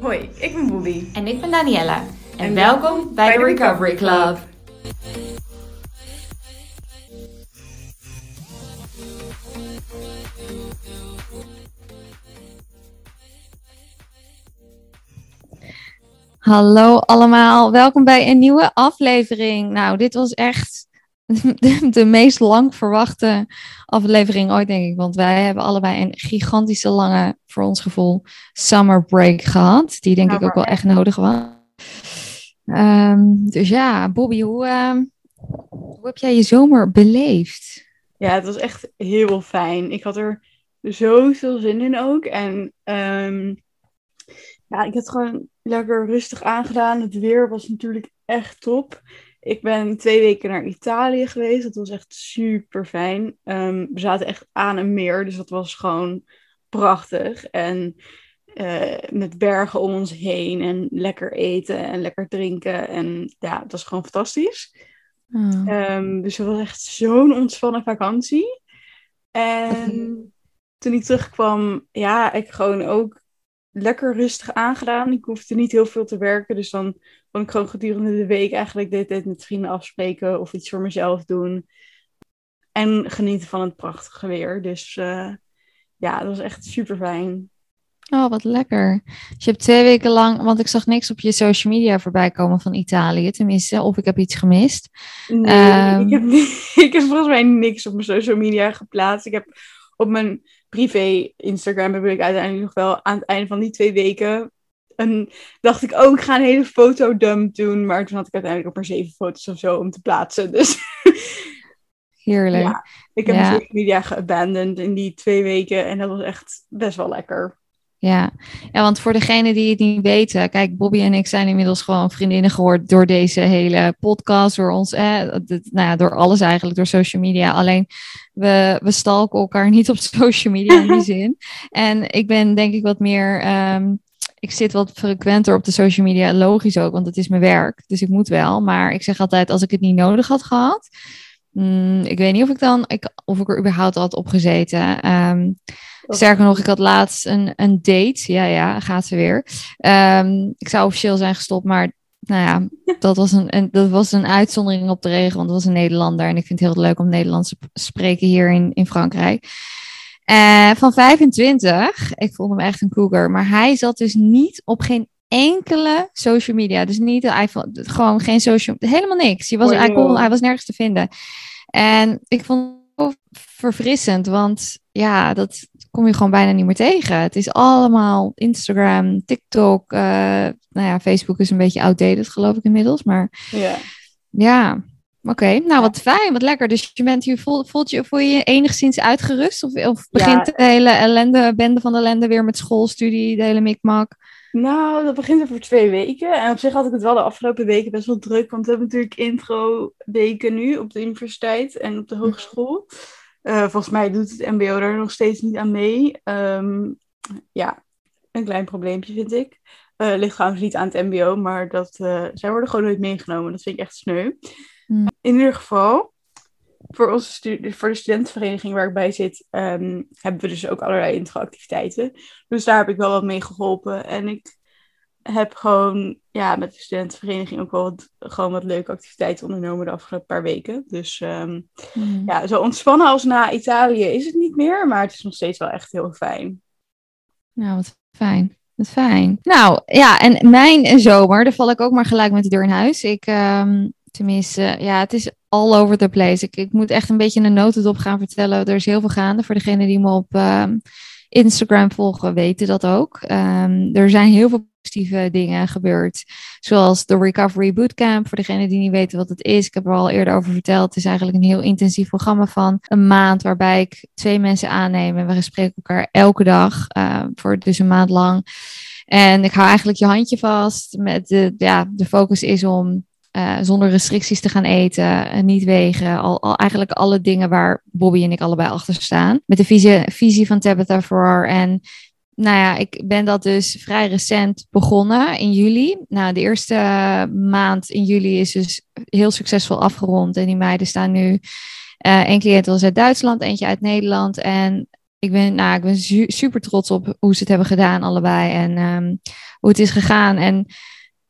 Hoi, ik ben Bobby. En ik ben Daniella. En, En welkom bij de Recovery Club. Hallo allemaal, welkom bij een nieuwe aflevering. Nou, dit was echt de, de meest lang verwachte aflevering ooit, denk ik. Want wij hebben allebei een gigantische lange, voor ons gevoel, summer break gehad. Die denk ik ook wel echt nodig was. Ehm, dus ja, Bobby, hoe, ehm, hoe heb jij je zomer beleefd? Ja, het was echt heel fijn. Ik had er zoveel zin in ook. En ehm, ja, ik het gewoon lekker rustig aangedaan. Het weer was natuurlijk echt top. Ik ben twee weken naar Italië geweest. Dat was echt super fijn. Ehm, we zaten echt aan een meer, dus dat was gewoon prachtig. En eh, met bergen om ons heen en lekker eten en lekker drinken. En ja, het was gewoon fantastisch. Oh. Ehm, dus het was echt zo'n ontspannen vakantie. En toen ik terugkwam, ja, ik gewoon ook lekker rustig aangedaan. Ik hoefde niet heel veel te werken, dus dan kon ik gewoon gedurende de week eigenlijk dit, dit met vrienden afspreken of iets voor mezelf doen. En genieten van het prachtige weer. Dus eh, ja, dat was echt super fijn. Oh, wat lekker. Dus je hebt twee weken lang, want ik zag niks op je social media voorbij komen van Italië, tenminste, of ik heb iets gemist. Nee, Ehm. ik, heb, niet- ik heb volgens mij niks op mijn social media geplaatst. Ik heb op mijn privé Instagram heb ik uiteindelijk nog wel aan het einde van die twee weken. Een, dacht ik, oh, ik ga een hele fotodump doen. Maar toen had ik uiteindelijk ook maar zeven foto's of zo om te plaatsen. Dus Heerlijk. Ja. ik heb Ja. social media geabandoned in die twee weken. En dat was echt best wel lekker. Ja. ja, want voor degenen die het niet weten, kijk, Bobby en ik zijn inmiddels gewoon vriendinnen geworden door deze hele podcast, door ons, eh, nou ja, door alles eigenlijk, door social media. Alleen we, we stalken elkaar niet op social media in die zin. En ik ben denk ik wat meer, ehm, ik zit wat frequenter op de social media, logisch ook, want het is mijn werk, dus ik moet wel. Maar ik zeg altijd, als ik het niet nodig had gehad, mm, ik weet niet of ik dan, ik, of ik er überhaupt had op gezeten. Ehm, Sterker nog, ik had laatst een, een date. Ja, ja, gaat ze weer. Ehm, ik zou officieel zijn gestopt, maar nou ja, dat was een, een, dat was een uitzondering op de regel, want het was een Nederlander. En ik vind het heel leuk om Nederlands te spreken hier in, in Frankrijk. Eh, van 25, ik vond hem echt een cougar, maar hij zat dus niet op geen enkele social media. Dus niet de iPhone, gewoon geen social, helemaal niks. Je was, hij, kon, hij was nergens te vinden. En ik vond het zo verfrissend, want ja, dat kom je gewoon bijna niet meer tegen. Het is allemaal Instagram, TikTok, eh, nou ja, Facebook is een beetje outdated geloof ik inmiddels, maar Ja. ja. Oké, nou wat fijn, wat lekker. Dus je bent hier, voelt, voelt je, voel je je enigszins uitgerust? Of, of begint Ja. de hele ellende, bende van de ellende weer met school, studie, de hele mikmak? Nou, dat begint over twee weken. En op zich had ik het wel de afgelopen weken best wel druk. Want we hebben natuurlijk intro-weken nu op de universiteit en op de hogeschool. Eh, volgens mij doet het MBO daar nog steeds niet aan mee. Ehm, ja, een klein probleempje vind ik. Eh ligt trouwens niet aan het MBO, maar dat, eh, zij worden gewoon nooit meegenomen. Dat vind ik echt sneu. Hmm. In ieder geval, voor, onze voor de studentenvereniging waar ik bij zit, ehm, hebben we dus ook allerlei intro-activiteiten. Dus daar heb ik wel wat mee geholpen. En ik heb gewoon ja, met de studentenvereniging ook wel wat, gewoon wat leuke activiteiten ondernomen de afgelopen paar weken. Dus ehm, Hmm. ja, zo ontspannen als na Italië is het niet meer, maar het is nog steeds wel echt heel fijn. Nou, wat fijn. Wat fijn. Nou, ja, en mijn zomer, daar val ik ook maar gelijk met de deur in huis. Ik, ehm, tenminste, ja, het is all over the place. Ik, moet echt een beetje een notendop gaan vertellen. Er is heel veel gaande. Voor degenen die me op ehm, Instagram volgen, weten dat ook. Ehm, er zijn heel veel positieve dingen gebeurd. Zoals de Recovery Bootcamp. Voor degenen die niet weten wat het is. Ik heb er al eerder over verteld. Het is eigenlijk een heel intensief programma van een maand. Waarbij ik twee mensen aanneem. En we spreken elkaar elke dag. eh, voor dus een maand lang. En ik hou eigenlijk je handje vast. Met de, ja, de focus is om eh, zonder restricties te gaan eten, en niet wegen. Al, al eigenlijk alle dingen waar Bobby en ik allebei achter staan. Met de visie, visie van Tabitha Farrar. En nou ja, ik ben dat dus vrij recent begonnen in juli. Nou, de eerste maand in juli is dus heel succesvol afgerond. En die meiden staan nu. eh één cliënt was uit Duitsland, eentje uit Nederland. En ik ben, nou, ik ben super trots op hoe ze het hebben gedaan, allebei. En ehm, hoe het is gegaan. En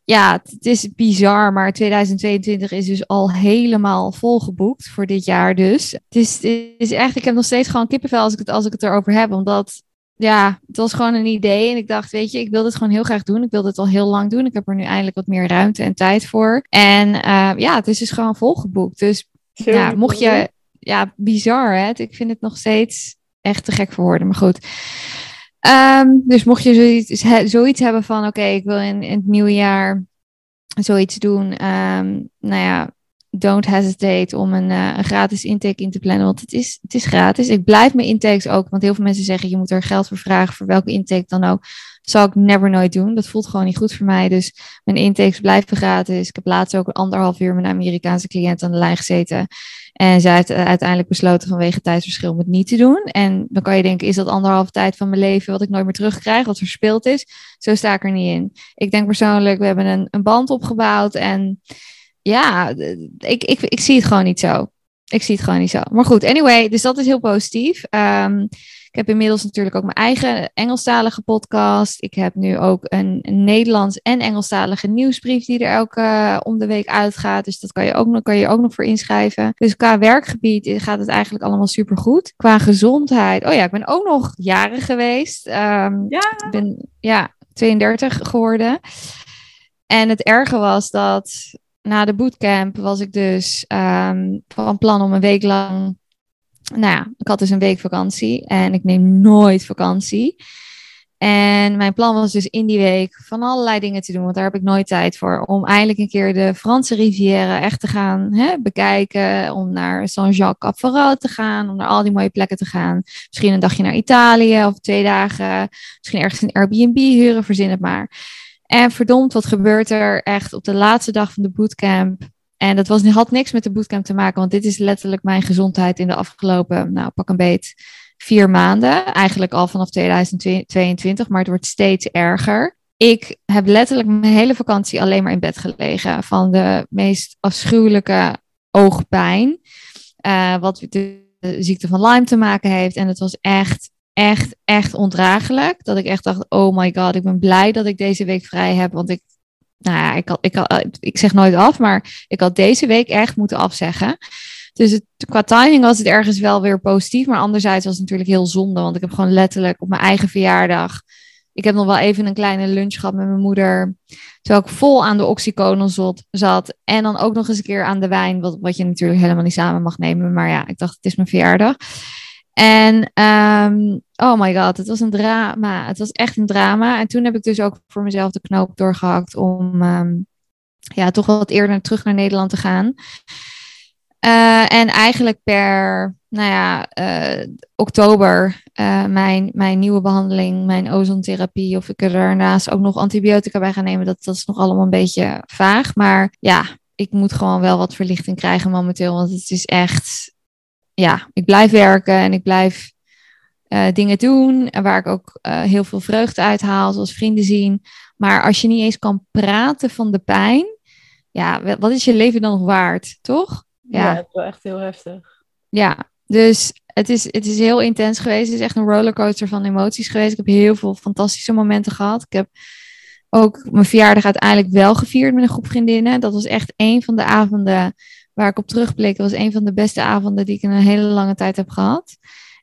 ja, het is bizar, maar 2022 is dus al helemaal volgeboekt voor dit jaar dus. Het is, het is echt, ik heb nog steeds gewoon kippenvel als ik het, als ik het erover heb, omdat ja, het was gewoon een idee en ik dacht, weet je, ik wil dit gewoon heel graag doen. Ik wil dit al heel lang doen. Ik heb er nu eindelijk wat meer ruimte en tijd voor. En uh, ja, het is dus gewoon volgeboekt. Dus ja, mocht je, ja, bizar hè. Ik vind het nog steeds echt te gek voor woorden, maar goed. Um, dus mocht je zoiets, zoiets hebben van, oké, ik wil in, het nieuwe jaar zoiets doen. Um, nou ja, don't hesitate om een, uh, een, gratis intake in te plannen, want het is, het is gratis. Ik blijf mijn intakes ook, want heel veel mensen zeggen je moet er geld voor vragen voor welke intake dan ook. Zal ik never nooit doen. Dat voelt gewoon niet goed voor mij. Dus mijn intakes blijven gratis. Ik heb laatst ook anderhalf uur met een Amerikaanse cliënt aan de lijn gezeten. En zij heeft uiteindelijk besloten vanwege tijdsverschil om het niet te doen. En dan kan je denken, is dat anderhalve tijd van mijn leven wat ik nooit meer terugkrijg, wat verspeeld is? Zo sta ik er niet in. Ik denk persoonlijk, we hebben een, een band opgebouwd en ja, ik, ik, ik zie het gewoon niet zo. Ik zie het gewoon niet zo. Maar goed, anyway, dus dat is heel positief. Um, ik heb inmiddels natuurlijk ook mijn eigen Engelstalige podcast. Ik heb nu ook een, een Nederlands en Engelstalige nieuwsbrief die er elke uh, om de week uitgaat. Dus dat kan je ook nog, kan je ook nog voor inschrijven. Dus qua werkgebied gaat het eigenlijk allemaal super goed. Qua gezondheid. Oh ja, ik ben ook nog jaren geweest. Um, ja. Ik ben ja, 32 geworden. En het erge was dat na de bootcamp was ik dus um, van plan om een week lang. Nou ja, ik had dus een week vakantie en ik neem nooit vakantie. En mijn plan was dus in die week van allerlei dingen te doen, want daar heb ik nooit tijd voor. Om eindelijk een keer de Franse Riviera echt te gaan hè, bekijken. Om naar Saint-Jacques-Cap te gaan, om naar al die mooie plekken te gaan. Misschien een dagje naar Italië of twee dagen. Misschien ergens een Airbnb huren, verzin het maar. En verdomd, wat gebeurt er echt op de laatste dag van de bootcamp? En dat was, had niks met de bootcamp te maken, want dit is letterlijk mijn gezondheid in de afgelopen, nou pak een beet, vier maanden. Eigenlijk al vanaf 2022, maar het wordt steeds erger. Ik heb letterlijk mijn hele vakantie alleen maar in bed gelegen van de meest afschuwelijke oogpijn. Uh, wat de ziekte van Lyme te maken heeft. En het was echt echt, echt ondraaglijk. Dat ik echt dacht, oh my god, ik ben blij dat ik deze week vrij heb. Want ik, nou ja, ik, had, ik, had, ik zeg nooit af, maar ik had deze week echt moeten afzeggen. Dus het, qua timing was het ergens wel weer positief. Maar anderzijds was het natuurlijk heel zonde. Want ik heb gewoon letterlijk op mijn eigen verjaardag... Ik heb nog wel even een kleine lunch gehad met mijn moeder. Terwijl ik vol aan de oxyconazol zat. En dan ook nog eens een keer aan de wijn. Wat, wat je natuurlijk helemaal niet samen mag nemen. Maar ja, ik dacht, het is mijn verjaardag. En um, oh my god, het was een drama. Het was echt een drama. En toen heb ik dus ook voor mezelf de knoop doorgehakt om um, ja, toch wat eerder terug naar Nederland te gaan. Uh, en eigenlijk per nou ja, uh, oktober uh, mijn, mijn nieuwe behandeling, mijn ozontherapie, of ik er daarnaast ook nog antibiotica bij ga nemen, dat, dat is nog allemaal een beetje vaag. Maar ja, ik moet gewoon wel wat verlichting krijgen momenteel, want het is echt ja, ik blijf werken en ik blijf uh, dingen doen waar ik ook uh, heel veel vreugde uit haal, zoals vrienden zien. Maar als je niet eens kan praten van de pijn, ja, wat is je leven dan nog waard, toch? Ja, ja het is wel echt heel heftig. Ja, dus het is, het is heel intens geweest. Het is echt een rollercoaster van emoties geweest. Ik heb heel veel fantastische momenten gehad. Ik heb ook mijn verjaardag uiteindelijk wel gevierd met een groep vriendinnen. Dat was echt een van de avonden waar ik op terugblik, was een van de beste avonden die ik in een hele lange tijd heb gehad.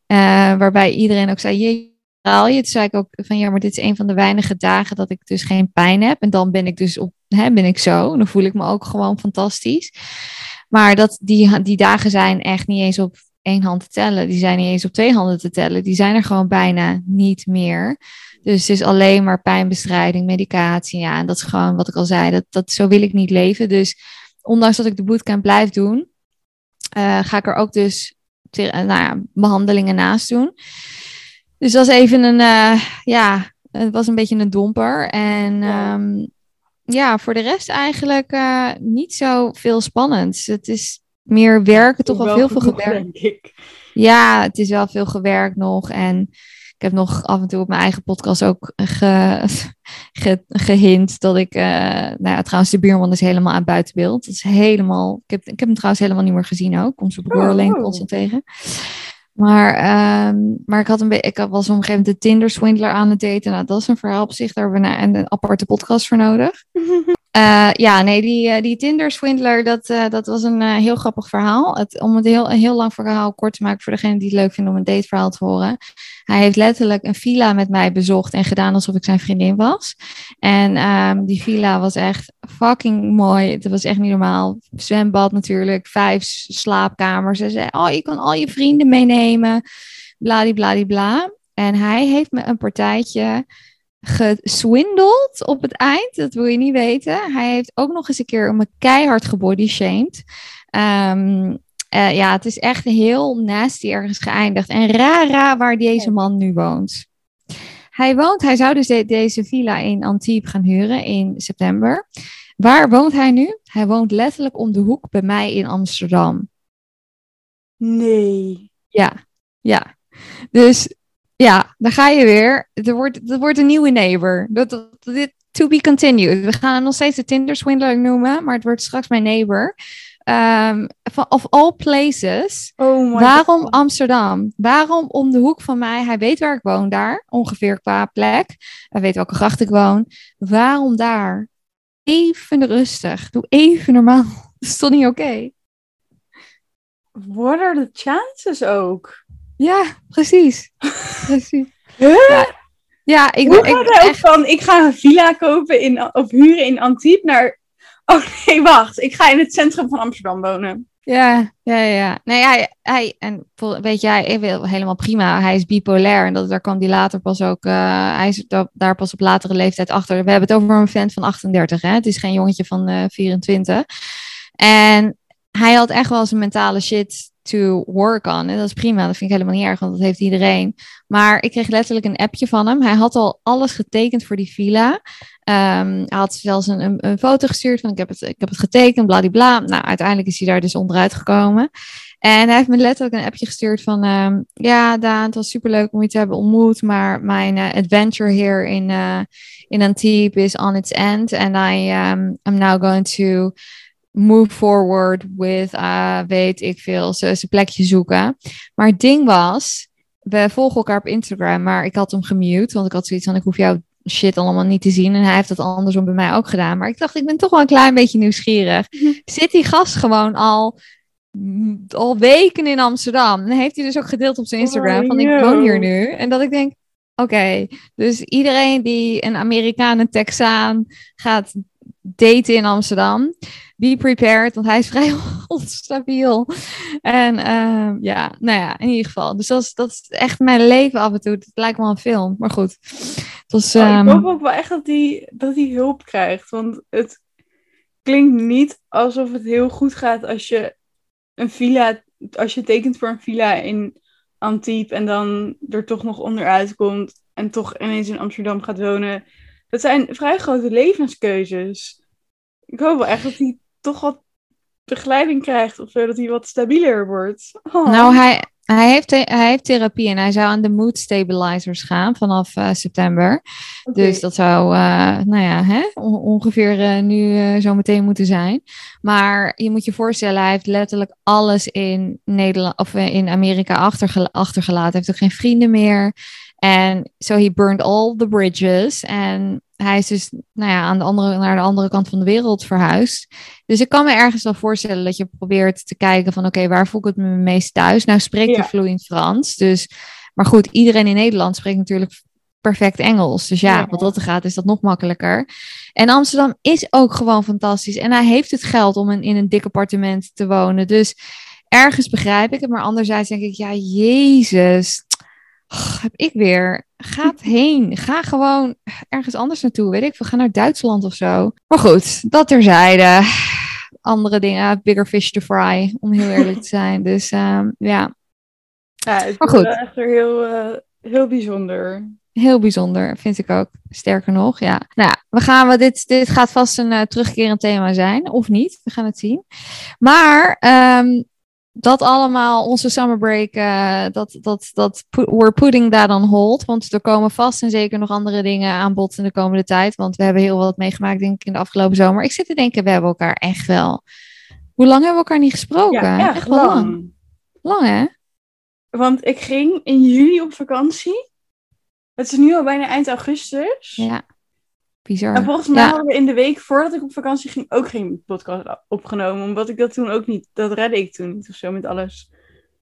Uh, waarbij iedereen ook zei, je haal je. Toen zei ik ook van ja, maar dit is een van de weinige dagen dat ik dus geen pijn heb. En dan ben ik dus op, hè, ben ik zo. Dan voel ik me ook gewoon fantastisch. Maar dat, die, die dagen zijn echt niet eens op één hand te tellen. Die zijn niet eens op twee handen te tellen. Die zijn er gewoon bijna niet meer. Dus het is alleen maar pijnbestrijding, medicatie. Ja, en dat is gewoon wat ik al zei. Dat, dat, zo wil ik niet leven. Dus ondanks dat ik de bootcamp blijf doen, uh, ga ik er ook dus nou ja, behandelingen naast doen. Dus dat is even een, uh, ja, het was een beetje een domper. En ja, um, ja voor de rest eigenlijk uh, niet zo veel spannends. Het is meer werken, toch wel, veel veel gewerkt. Ja, het is wel veel gewerkt nog. En ik heb nog af en toe op mijn eigen podcast ook ge, ge, gehint dat ik, uh, nou ja, trouwens, de buurman is helemaal aan buitenbeeld. Dat is helemaal, ik heb, ik heb hem trouwens helemaal niet meer gezien ook. Kom zijn broer oh, alleen oh. constant tegen. Maar, ehm, maar ik, had een ik was op een gegeven moment de Tinder-swindler aan het daten. Nou, dat is een verhaal op zich. Daar hebben we een, een aparte podcast voor nodig. Uh, ja, nee, die, uh, die Tinder-swindler, dat, uh, dat was een heel grappig verhaal. Het, om het heel, een heel lang verhaal kort te maken voor degene die het leuk vinden om een dateverhaal te horen. Hij heeft letterlijk een villa met mij bezocht en gedaan alsof ik zijn vriendin was. En um, die villa was echt fucking mooi. Het was echt niet normaal. Zwembad natuurlijk, vijf slaapkamers. Hij zei, oh, je kan al je vrienden meenemen. Bladibladibla. En hij heeft me een partijtje geswindeld op het eind. Dat wil je niet weten. Hij heeft ook nog eens een keer me keihard gebodyshamed. Um, uh, ja, het is echt heel nasty ergens geëindigd. En rara waar deze man nu woont. Hij woont, hij zou dus deze villa in Antibes gaan huren in september. Waar woont hij nu? Hij woont letterlijk om de hoek bij mij in Amsterdam. Nee. Ja, ja. Dus ja, dan ga je weer. Er wordt, er wordt een nieuwe neighbor. Dat, dit, to be continued. We gaan hem nog steeds de Tinder swindler noemen, maar het wordt straks mijn neighbor. Um, of all places. Oh waarom Amsterdam? Waarom om de hoek van mij? Hij weet waar ik woon daar, ongeveer qua plek. Hij weet welke gracht ik woon. Waarom daar? Even rustig. Doe even normaal. Dat is toch niet oké? Okay? What are the chances ook? Ja, precies. precies. Huh? Ja, ja, ik, Hoe ik, hij ook van, ik ga een villa kopen in, of huren in Antibes naar, oh nee, wacht, ik ga in het centrum van Amsterdam wonen. Ja, ja, ja. Nee, hij, hij en weet je, hij wil helemaal prima. Hij is bipolair en dat, daar kwam hij later pas ook, uh, hij is daar pas op latere leeftijd achter. We hebben het over een vent van 38, hè. Het is geen jongetje van uh, 24. En hij had echt wel zijn mentale shit to work on. En dat is prima, dat vind ik helemaal niet erg, want dat heeft iedereen. Maar ik kreeg letterlijk een appje van hem. Hij had al alles getekend voor die villa. Um, hij had zelfs een, een, foto gestuurd van ik heb het, ik heb het getekend, bladibla. Nou, uiteindelijk is hij daar dus onderuit gekomen. En hij heeft me letterlijk een appje gestuurd van... Um, ja, Daan, het was superleuk om je te hebben ontmoet... maar mijn uh, adventure here in, uh, in Antibes is on its end... and I um, I'm now going to move forward with, uh, weet ik veel, ze, ze plekje zoeken. Maar het ding was, we volgen elkaar op Instagram, maar ik had hem gemute, want ik had zoiets van, ik hoef jouw shit allemaal niet te zien. En hij heeft dat andersom bij mij ook gedaan. Maar ik dacht, ik ben toch wel een klein beetje nieuwsgierig. Zit die gast gewoon al, al weken in Amsterdam? En heeft hij dus ook gedeeld op zijn Instagram, van ik woon hier nu. En dat ik denk, Oké, dus iedereen die een Amerikaan, een Texaan gaat daten in Amsterdam, be prepared, want hij is vrij onstabiel. En uh, ja, nou ja, in ieder geval. Dus dat is, dat is echt mijn leven af en toe. Het lijkt wel een film, maar goed. Was, um... oh, ik hoop ook wel echt dat hij dat hij hulp krijgt, want het klinkt niet alsof het heel goed gaat als je een villa, als je tekent voor een villa in Antibes en dan er toch nog onderuit komt en toch ineens in Amsterdam gaat wonen. Dat zijn vrij grote levenskeuzes. Ik hoop wel echt dat hij toch wat begeleiding krijgt of zo, dat hij wat stabieler wordt. Oh. Nou, hij, hij, heeft, hij heeft therapie en hij zou aan de mood stabilizers gaan vanaf uh, september. Okay. Dus dat zou, uh, nou ja, hè, ongeveer uh, nu zo meteen moeten zijn. Maar je moet je voorstellen, hij heeft letterlijk alles in Nederland of in Amerika achtergel achtergelaten. Hij heeft ook geen vrienden meer. En so he burned all the bridges. En hij is dus nou ja, aan de andere, naar de andere kant van de wereld verhuisd. Dus ik kan me ergens wel voorstellen dat je probeert te kijken van... oké, waar voel ik het me meest thuis? Nou spreekt hij ja. vloeiend Frans. Dus, maar goed, iedereen in Nederland spreekt natuurlijk perfect Engels. Dus ja, wat dat gaat is dat nog makkelijker. En Amsterdam is ook gewoon fantastisch. En hij heeft het geld om in, in een dik appartement te wonen. Dus ergens begrijp ik het. Maar anderzijds denk ik, ja, jezus oh, heb ik weer. Ga heen. Ga gewoon ergens anders naartoe. Weet ik, we gaan naar Duitsland of zo. Maar goed, dat terzijde. Andere dingen, bigger fish to fry, om heel eerlijk te zijn. Dus um, ja. Ja, het maar goed. echt weer heel, uh, heel bijzonder. Heel bijzonder, vind ik ook. Sterker nog, ja. Nou, we gaan, we, dit, dit gaat vast een uh, terugkerend thema zijn, of niet. We gaan het zien. Maar um, dat allemaal, onze summer break, uh, dat, dat, dat we're putting that on hold. Want er komen vast en zeker nog andere dingen aan bod in de komende tijd. Want we hebben heel wat meegemaakt, denk ik, in de afgelopen zomer. Ik zit te denken, we hebben elkaar echt wel. Hoe lang hebben we elkaar niet gesproken? Ja, echt, echt wel lang. lang. Lang, hè? Want ik ging in juli op vakantie. Het is nu al bijna eind augustus. Ja, bizar. En volgens mij Ja. hadden we in de week voordat ik op vakantie ging ook geen podcast opgenomen. Omdat ik dat toen ook niet, dat redde ik toen niet of zo met alles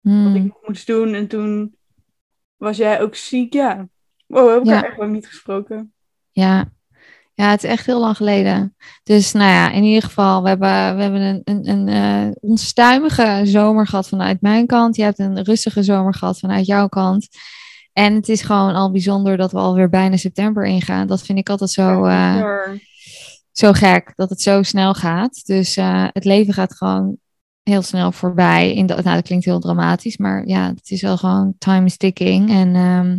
wat Hmm. ik moest doen. En toen was jij ook ziek, ja. Wow, we hebben elkaar Ja. echt lang niet gesproken. Ja. ja, het is echt heel lang geleden. Dus nou ja, in ieder geval, we hebben, we hebben een, een, een eh, onstuimige zomer gehad vanuit mijn kant. Je hebt een rustige zomer gehad vanuit jouw kant. En het is gewoon al bijzonder dat we alweer bijna september ingaan. Dat vind ik altijd zo, eh, zo gek, dat het zo snel gaat. Dus eh, het leven gaat gewoon heel snel voorbij. In de, nou, dat klinkt heel dramatisch, maar ja, het is wel gewoon time is ticking. En ehm,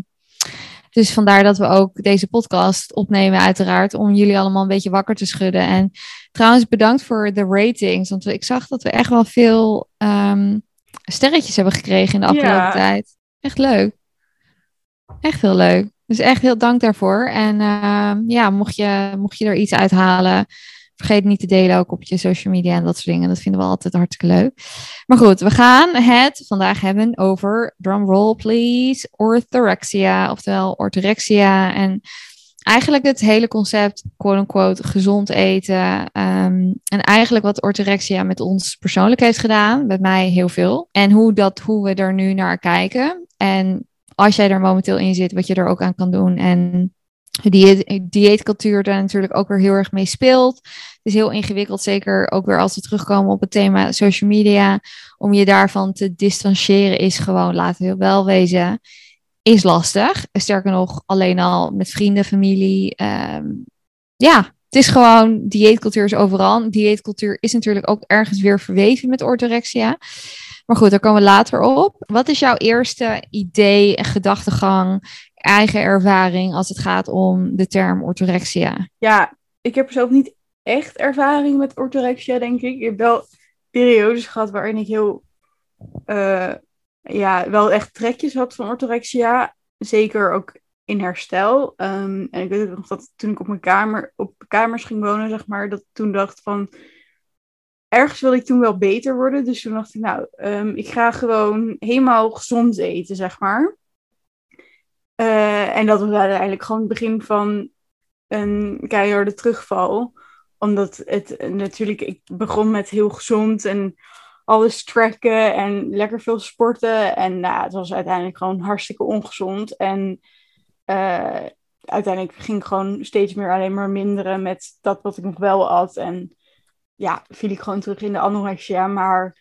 dus vandaar dat we ook deze podcast opnemen, uiteraard, om jullie allemaal een beetje wakker te schudden. En trouwens, bedankt voor de ratings, want ik zag dat we echt wel veel ehm, sterretjes hebben gekregen in de afgelopen Ja. tijd. Echt leuk. Echt heel leuk. Dus echt heel dank daarvoor. En ehm, ja, mocht je, mocht je er iets uithalen, vergeet niet te delen ook op je social media en dat soort dingen. Dat vinden we altijd hartstikke leuk. Maar goed, we gaan het vandaag hebben over, drumroll please, orthorexia, oftewel orthorexia. En eigenlijk het hele concept, quote-unquote, gezond eten. ehm, en eigenlijk wat orthorexia met ons persoonlijk heeft gedaan, met mij heel veel. En hoe, dat, hoe we er nu naar kijken. En als jij er momenteel in zit, wat je er ook aan kan doen. En dieet, dieetcultuur daar natuurlijk ook weer heel erg mee speelt. Het is heel ingewikkeld, zeker ook weer als we terugkomen op het thema social media. Om je daarvan te distancieren is gewoon, laten we wel wezen, is lastig. Sterker nog, alleen al met vrienden, familie. ehm, ja, het is gewoon, dieetcultuur is overal. Dieetcultuur is natuurlijk ook ergens weer verweven met orthorexia. Maar goed, daar komen we later op. Wat is jouw eerste idee en gedachtegang, eigen ervaring als het gaat om de term orthorexia? Ja, ik heb zelf niet echt ervaring met orthorexia, denk ik. Ik heb wel periodes gehad waarin ik heel, eh, ja, wel echt trekjes had van orthorexia. Zeker ook in herstel. Ehm, en ik weet ook nog dat toen ik op mijn kamer, op kamers ging wonen, zeg maar, dat toen dacht van, ergens wilde ik toen wel beter worden. Dus toen dacht ik, nou, ehm, ik ga gewoon helemaal gezond eten, zeg maar. Eh, en dat was uiteindelijk gewoon het begin van een keiharde terugval. Omdat het natuurlijk, ik begon met heel gezond en alles tracken en lekker veel sporten. En nou, het was uiteindelijk gewoon hartstikke ongezond. En eh, uiteindelijk ging ik gewoon steeds meer alleen maar minderen met dat wat ik nog wel at. En ja, viel ik gewoon terug in de anorexia. Maar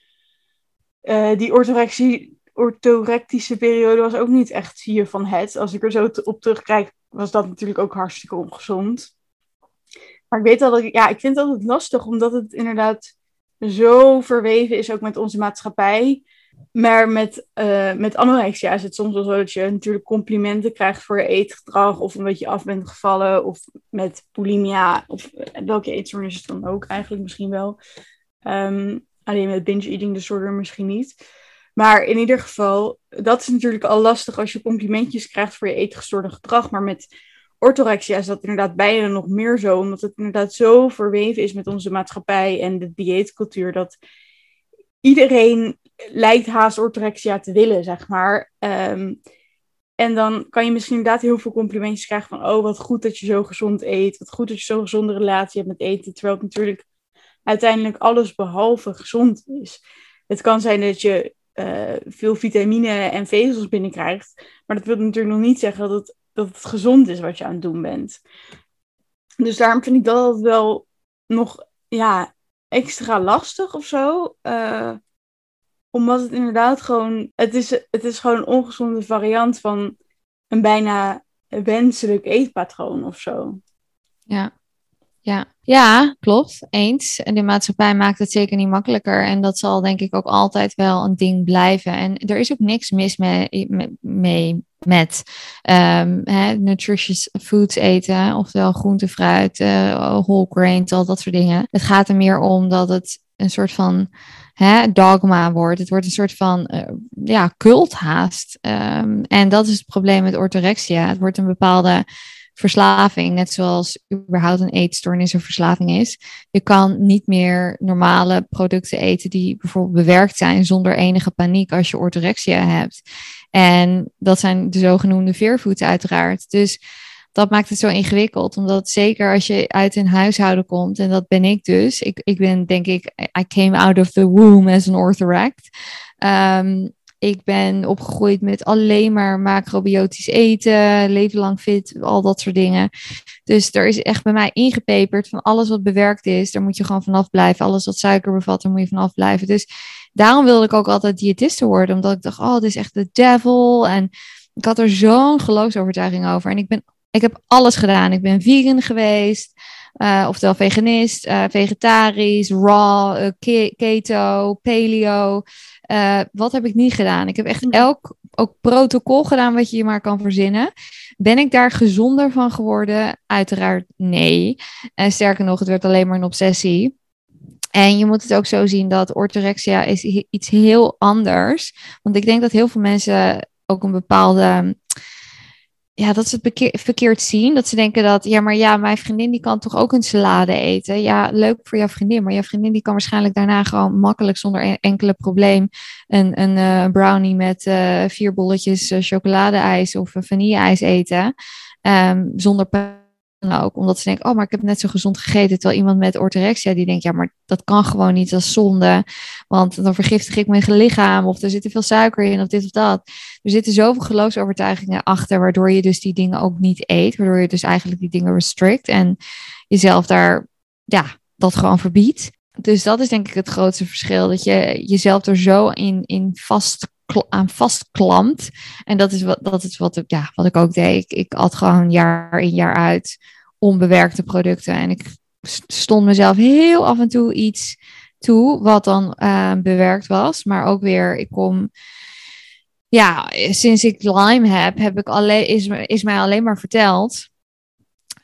eh, die orthorexie, orthorectische periode was ook niet echt hier van het. Als ik er zo op terugkijk, was dat natuurlijk ook hartstikke ongezond. Maar ik weet al dat ik, ja, ik vind het altijd lastig, omdat het inderdaad zo verweven is ook met onze maatschappij. Maar met, eh, met anorexia is het soms wel zo dat je natuurlijk complimenten krijgt voor je eetgedrag. Of omdat je af bent gevallen. Of met bulimia. Of welke eetstoornis is het dan ook eigenlijk misschien wel. Ehm, alleen met binge eating disorder misschien niet. Maar in ieder geval, dat is natuurlijk al lastig als je complimentjes krijgt voor je eetgestoorde gedrag. Maar met orthorexia is dat inderdaad bijna nog meer zo. Omdat het inderdaad zo verweven is met onze maatschappij en de dieetcultuur. Dat iedereen lijkt haast orthorexia te willen, zeg maar. Ehm, en dan kan je misschien inderdaad heel veel complimentjes krijgen van... oh, wat goed dat je zo gezond eet. Wat goed dat je zo'n gezonde relatie hebt met eten. Terwijl het natuurlijk uiteindelijk alles behalve gezond is. Het kan zijn dat je eh, veel vitamine en vezels binnenkrijgt. Maar dat wil natuurlijk nog niet zeggen dat het, dat het gezond is wat je aan het doen bent. Dus daarom vind ik dat wel nog ja, extra lastig of zo. Eh, omdat het inderdaad gewoon... Het is, het is gewoon een ongezonde variant van een bijna wenselijk eetpatroon of zo. Ja. Ja. ja, klopt. Eens. En de maatschappij maakt het zeker niet makkelijker. En dat zal denk ik ook altijd wel een ding blijven. En er is ook niks mis mee, mee, mee met hè, nutritious foods eten. Oftewel groente, fruit, uh, whole grains, al dat soort dingen. Het gaat er meer om dat het een soort van hè, dogma wordt. Het wordt een soort van uh, ja, cult haast. Um, en dat is het probleem met orthorexia. Het wordt een bepaalde verslaving, net zoals überhaupt een eetstoornis een verslaving is. Je kan niet meer normale producten eten die bijvoorbeeld bewerkt zijn zonder enige paniek als je orthorexia hebt. En dat zijn de zogenoemde veervoeten uiteraard. Dus dat maakt het zo ingewikkeld. Omdat zeker als je uit een huishouden komt, en dat ben ik dus. Ik, ik ben denk ik, I came out of the womb as an orthoract. Ehm, ik ben opgegroeid met alleen maar macrobiotisch eten, leven lang fit, al dat soort dingen. Dus er is echt bij mij ingepeperd van alles wat bewerkt is, daar moet je gewoon vanaf blijven. Alles wat suiker bevat, daar moet je vanaf blijven. Dus daarom wilde ik ook altijd diëtiste worden, omdat ik dacht, oh, dit is echt de devil. En ik had er zo'n geloofsovertuiging over. En ik, ben, ik heb alles gedaan. Ik ben vegan geweest. Uh, oftewel veganist, uh, vegetarisch, raw, uh, keto, paleo. wat heb ik niet gedaan? Ik heb echt hm. elk ook protocol gedaan wat je je maar kan verzinnen. Ben ik daar gezonder van geworden? Uiteraard nee. En sterker nog, het werd alleen maar een obsessie. En je moet het ook zo zien dat orthorexia is iets heel anders. Want ik denk dat heel veel mensen ook een bepaalde ja, dat ze het verkeerd zien. Dat ze denken dat, ja, maar ja, mijn vriendin die kan toch ook een salade eten. Ja, leuk voor jouw vriendin, maar jouw vriendin die kan waarschijnlijk daarna gewoon makkelijk zonder enkele probleem een, een uh, brownie met uh, vier bolletjes uh, chocoladeijs of vanille-ijs eten. Um, zonder ook. Omdat ze denken, oh, maar ik heb net zo gezond gegeten. Terwijl iemand met orthorexia die denkt, ja, maar dat kan gewoon niet, dat is zonde. Want dan vergiftig ik mijn lichaam of er zit te veel suiker in of dit of dat. Er zitten zoveel geloofsovertuigingen achter, waardoor je dus die dingen ook niet eet. Waardoor je dus eigenlijk die dingen restrict en jezelf daar, ja, dat gewoon verbiedt. Dus dat is denk ik het grootste verschil. Dat je jezelf er zo in, in vast aan vastklampt. En dat is wat, dat is wat, ik, ja, wat ik ook deed. Ik, ik at gewoon jaar in jaar uit onbewerkte producten. En ik stond mezelf heel af en toe iets toe wat dan uh, bewerkt was. Maar ook weer, ik kom... Ja, sinds ik Lyme heb, heb ik alleen, is, is mij alleen maar verteld...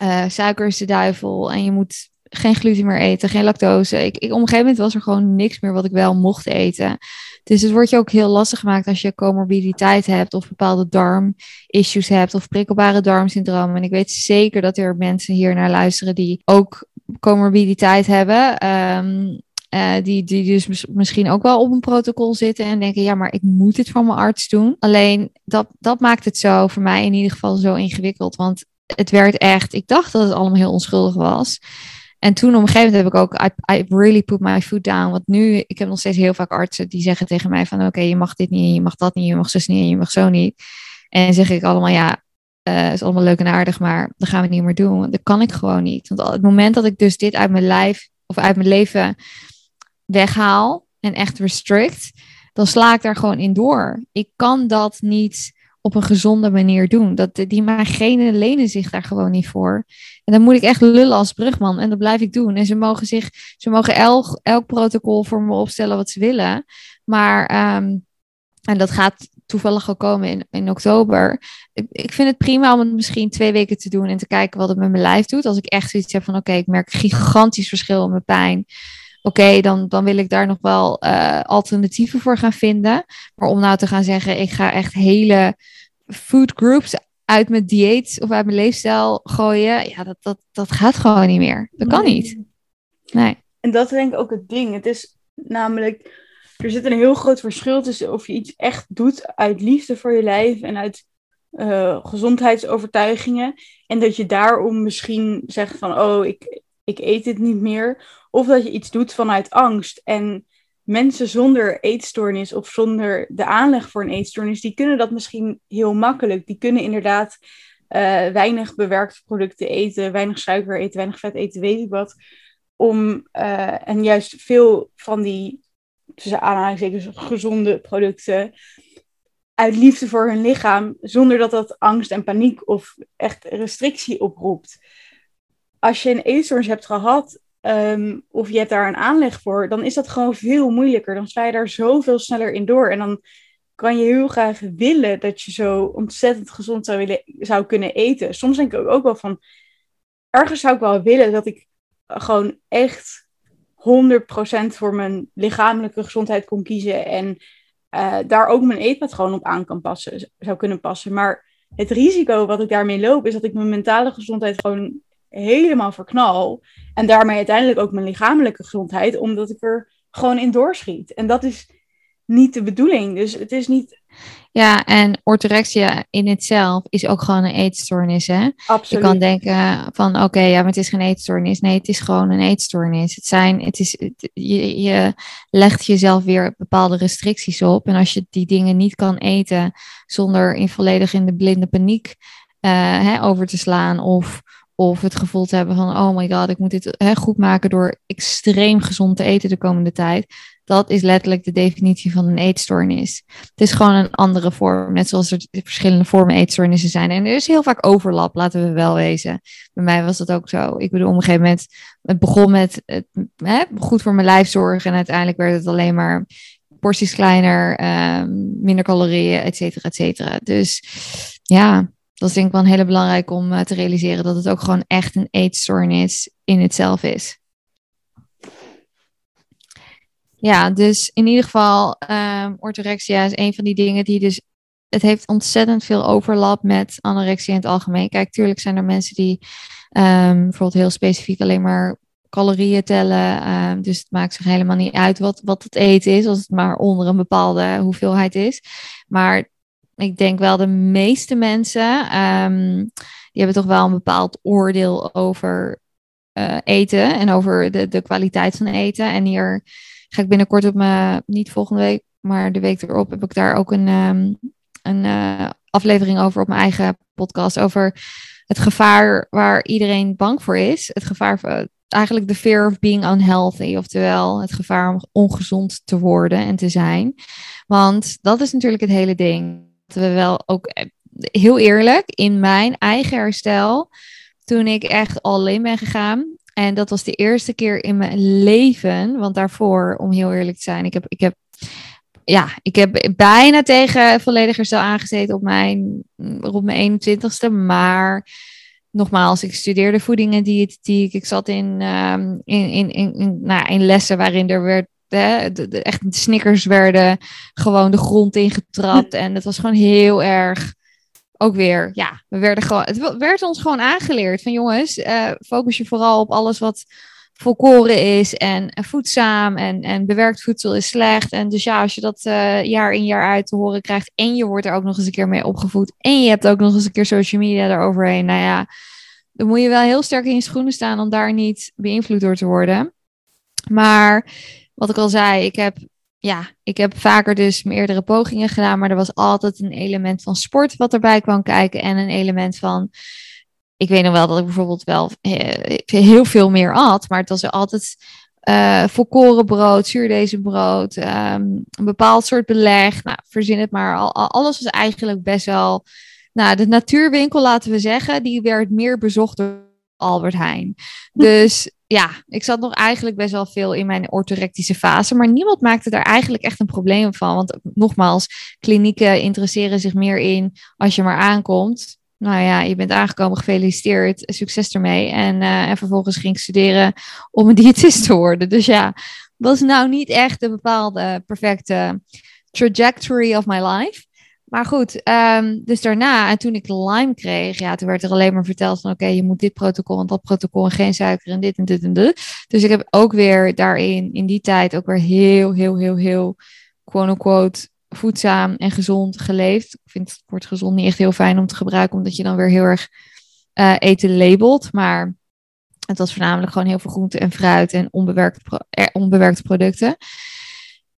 Uh, suiker is de duivel en je moet geen gluten meer eten, geen lactose. Ik, ik, op een gegeven moment was er gewoon niks meer wat ik wel mocht eten. Dus het wordt je ook heel lastig gemaakt als je comorbiditeit hebt of bepaalde darmissues hebt of prikkelbare darmsyndroom. En ik weet zeker dat er mensen hier naar luisteren die ook comorbiditeit hebben. Ehm, eh, die, die dus misschien ook wel op een protocol zitten en denken, ja, maar ik moet dit van mijn arts doen. Alleen dat, dat maakt het zo, voor mij in ieder geval, zo ingewikkeld. Want het werd echt, ik dacht dat het allemaal heel onschuldig was. En toen op een gegeven moment heb ik ook, I, I, really put my foot down. Want nu, ik heb nog steeds heel vaak artsen die zeggen tegen mij van, oké, je mag dit niet, je mag dat niet, je mag zo niet, je mag zo niet. En zeg ik allemaal, ja, uh, is allemaal leuk en aardig, maar dat gaan we niet meer doen. Dat kan ik gewoon niet. Want op het moment dat ik dus dit uit mijn lijf of uit mijn leven weghaal en echt restrict, dan sla ik daar gewoon in door. Ik kan dat niet op een gezonde manier doen. Dat, die mijn genen lenen zich daar gewoon niet voor. En dan moet ik echt lullen als brugman. En dat blijf ik doen. En ze mogen zich, ze mogen elk, elk protocol voor me opstellen wat ze willen. Maar, ehm, en dat gaat toevallig ook komen in, in oktober. Ik, vind het prima om het misschien twee weken te doen en te kijken wat het met mijn lijf doet. Als ik echt zoiets heb van oké, ik merk gigantisch verschil in mijn pijn. Oké, dan, dan wil ik daar nog wel uh, alternatieven voor gaan vinden. Maar om nou te gaan zeggen, ik ga echt hele food groups uit mijn dieet of uit mijn leefstijl gooien, ja, dat, dat, dat gaat gewoon niet meer. Dat kan niet. Nee. En dat is denk ik ook het ding. Het is namelijk, er zit een heel groot verschil tussen of je iets echt doet uit liefde voor je lijf en uit uh, gezondheidsovertuigingen. En dat je daarom misschien zegt van, oh, ik, ik eet dit niet meer. Of dat je iets doet vanuit angst. En mensen zonder eetstoornis of zonder de aanleg voor een eetstoornis, die kunnen dat misschien heel makkelijk. Die kunnen inderdaad uh, weinig bewerkte producten eten, weinig suiker eten, weinig vet eten, weet ik wat. Om, uh, en juist veel van die, tussen aanhalingstekens, gezonde producten uit liefde voor hun lichaam, zonder dat dat angst en paniek of echt restrictie oproept. Als je een eetstoornis hebt gehad Ehm, of je hebt daar een aanleg voor, dan is dat gewoon veel moeilijker. Dan sla je daar zoveel sneller in door. En dan kan je heel graag willen dat je zo ontzettend gezond zou, willen, zou kunnen eten. Soms denk ik ook wel van, ergens zou ik wel willen dat ik gewoon echt 100% voor mijn lichamelijke gezondheid kon kiezen. En uh, daar ook mijn eetpatroon op aan kan passen, zou kunnen passen. Maar het risico wat ik daarmee loop, is dat ik mijn mentale gezondheid gewoon helemaal verknal. En daarmee uiteindelijk ook mijn lichamelijke gezondheid, omdat ik er gewoon in doorschiet. En dat is niet de bedoeling. Dus het is niet. Ja, en orthorexia in itself is ook gewoon een eetstoornis, hè? Absoluut. Je kan denken van, oké, ja, maar het is geen eetstoornis. Nee, het is gewoon een eetstoornis. Het zijn, het is, je, je legt jezelf weer bepaalde restricties op. En als je die dingen niet kan eten zonder in volledig in de blinde paniek uh, hè, over te slaan of of het gevoel te hebben van, oh my god, ik moet dit hè, goed maken door extreem gezond te eten de komende tijd. Dat is letterlijk de definitie van een eetstoornis. Het is gewoon een andere vorm, net zoals er verschillende vormen eetstoornissen zijn. En er is heel vaak overlap, laten we wel wezen. Bij mij was dat ook zo. Ik bedoel, op een gegeven moment, het begon met hè, goed voor mijn lijf zorgen. En uiteindelijk werd het alleen maar porties kleiner, um, minder calorieën, et cetera, et cetera. Dus ja, dat is denk ik wel een hele belangrijk om uh, te realiseren dat het ook gewoon echt een eetstoornis in het zelf is. Ja, dus in ieder geval, um, orthorexia is een van die dingen die dus. Het heeft ontzettend veel overlap met anorexia in het algemeen. Kijk, tuurlijk zijn er mensen die um, bijvoorbeeld heel specifiek alleen maar calorieën tellen. Um, dus het maakt zich helemaal niet uit wat, wat het eten is, als het maar onder een bepaalde hoeveelheid is. Maar ik denk wel de meeste mensen, um, die hebben toch wel een bepaald oordeel over uh, eten en over de, de kwaliteit van eten. En hier ga ik binnenkort op mijn, niet volgende week, maar de week erop heb ik daar ook een, um, een uh, aflevering over op mijn eigen podcast. Over het gevaar waar iedereen bang voor is. Het gevaar van eigenlijk de fear of being unhealthy. Oftewel het gevaar om ongezond te worden en te zijn. Want dat is natuurlijk het hele ding we wel ook eh, heel eerlijk in mijn eigen herstel. Toen ik echt alleen ben gegaan. En dat was de eerste keer in mijn leven. Want daarvoor, om heel eerlijk te zijn, ik heb, ik heb, ja, ik heb bijna tegen volledig herstel aangezeten op mijn, op mijn 21ste. Maar nogmaals, ik studeerde voeding en diëtetiek. Ik zat in, um, in, in, in, in, nou, in lessen waarin er werd de, de, echt de snickers werden gewoon de grond ingetrapt. En het was gewoon heel erg. Ook weer, ja, we werden gewoon, het werd ons gewoon aangeleerd van jongens, uh, focus je vooral op alles wat volkoren is en, en, voedzaam en, en bewerkt voedsel is slecht. En dus ja, als je dat uh, jaar in jaar uit te horen krijgt en je wordt er ook nog eens een keer mee opgevoed en je hebt ook nog eens een keer social media eroverheen, nou ja, dan moet je wel heel sterk in je schoenen staan om daar niet beïnvloed door te worden. Maar wat ik al zei, ik heb, ja, ik heb vaker dus meerdere pogingen gedaan, maar er was altijd een element van sport wat erbij kwam kijken en een element van, ik weet nog wel dat ik bijvoorbeeld wel heel veel meer at, maar het was altijd uh, volkoren brood, zuurdesembrood, um, een bepaald soort beleg, nou, verzin het maar. Al, alles was eigenlijk best wel, nou, de natuurwinkel laten we zeggen, die werd meer bezocht door Albert Heijn. Dus ja, ik zat nog eigenlijk best wel veel in mijn orthorectische fase. Maar niemand maakte daar eigenlijk echt een probleem van. Want nogmaals, klinieken interesseren zich meer in als je maar aankomt. Nou ja, je bent aangekomen, gefeliciteerd, succes ermee. En, uh, en vervolgens ging ik studeren om een diëtist te worden. Dus ja, was nou niet echt de bepaalde perfecte trajectory of my life. Maar goed, um, dus daarna, en toen ik Lyme kreeg, ja, toen werd er alleen maar verteld van oké, je moet dit protocol en dat protocol en geen suiker en dit en dit en dit. Dus ik heb ook weer daarin, in die tijd, ook weer heel, heel, heel, heel, quote-unquote, voedzaam en gezond geleefd. Ik vind het woord gezond niet echt heel fijn om te gebruiken, omdat je dan weer heel erg uh, eten labelt. Maar het was voornamelijk gewoon heel veel groente en fruit en onbewerkte, pro onbewerkte producten.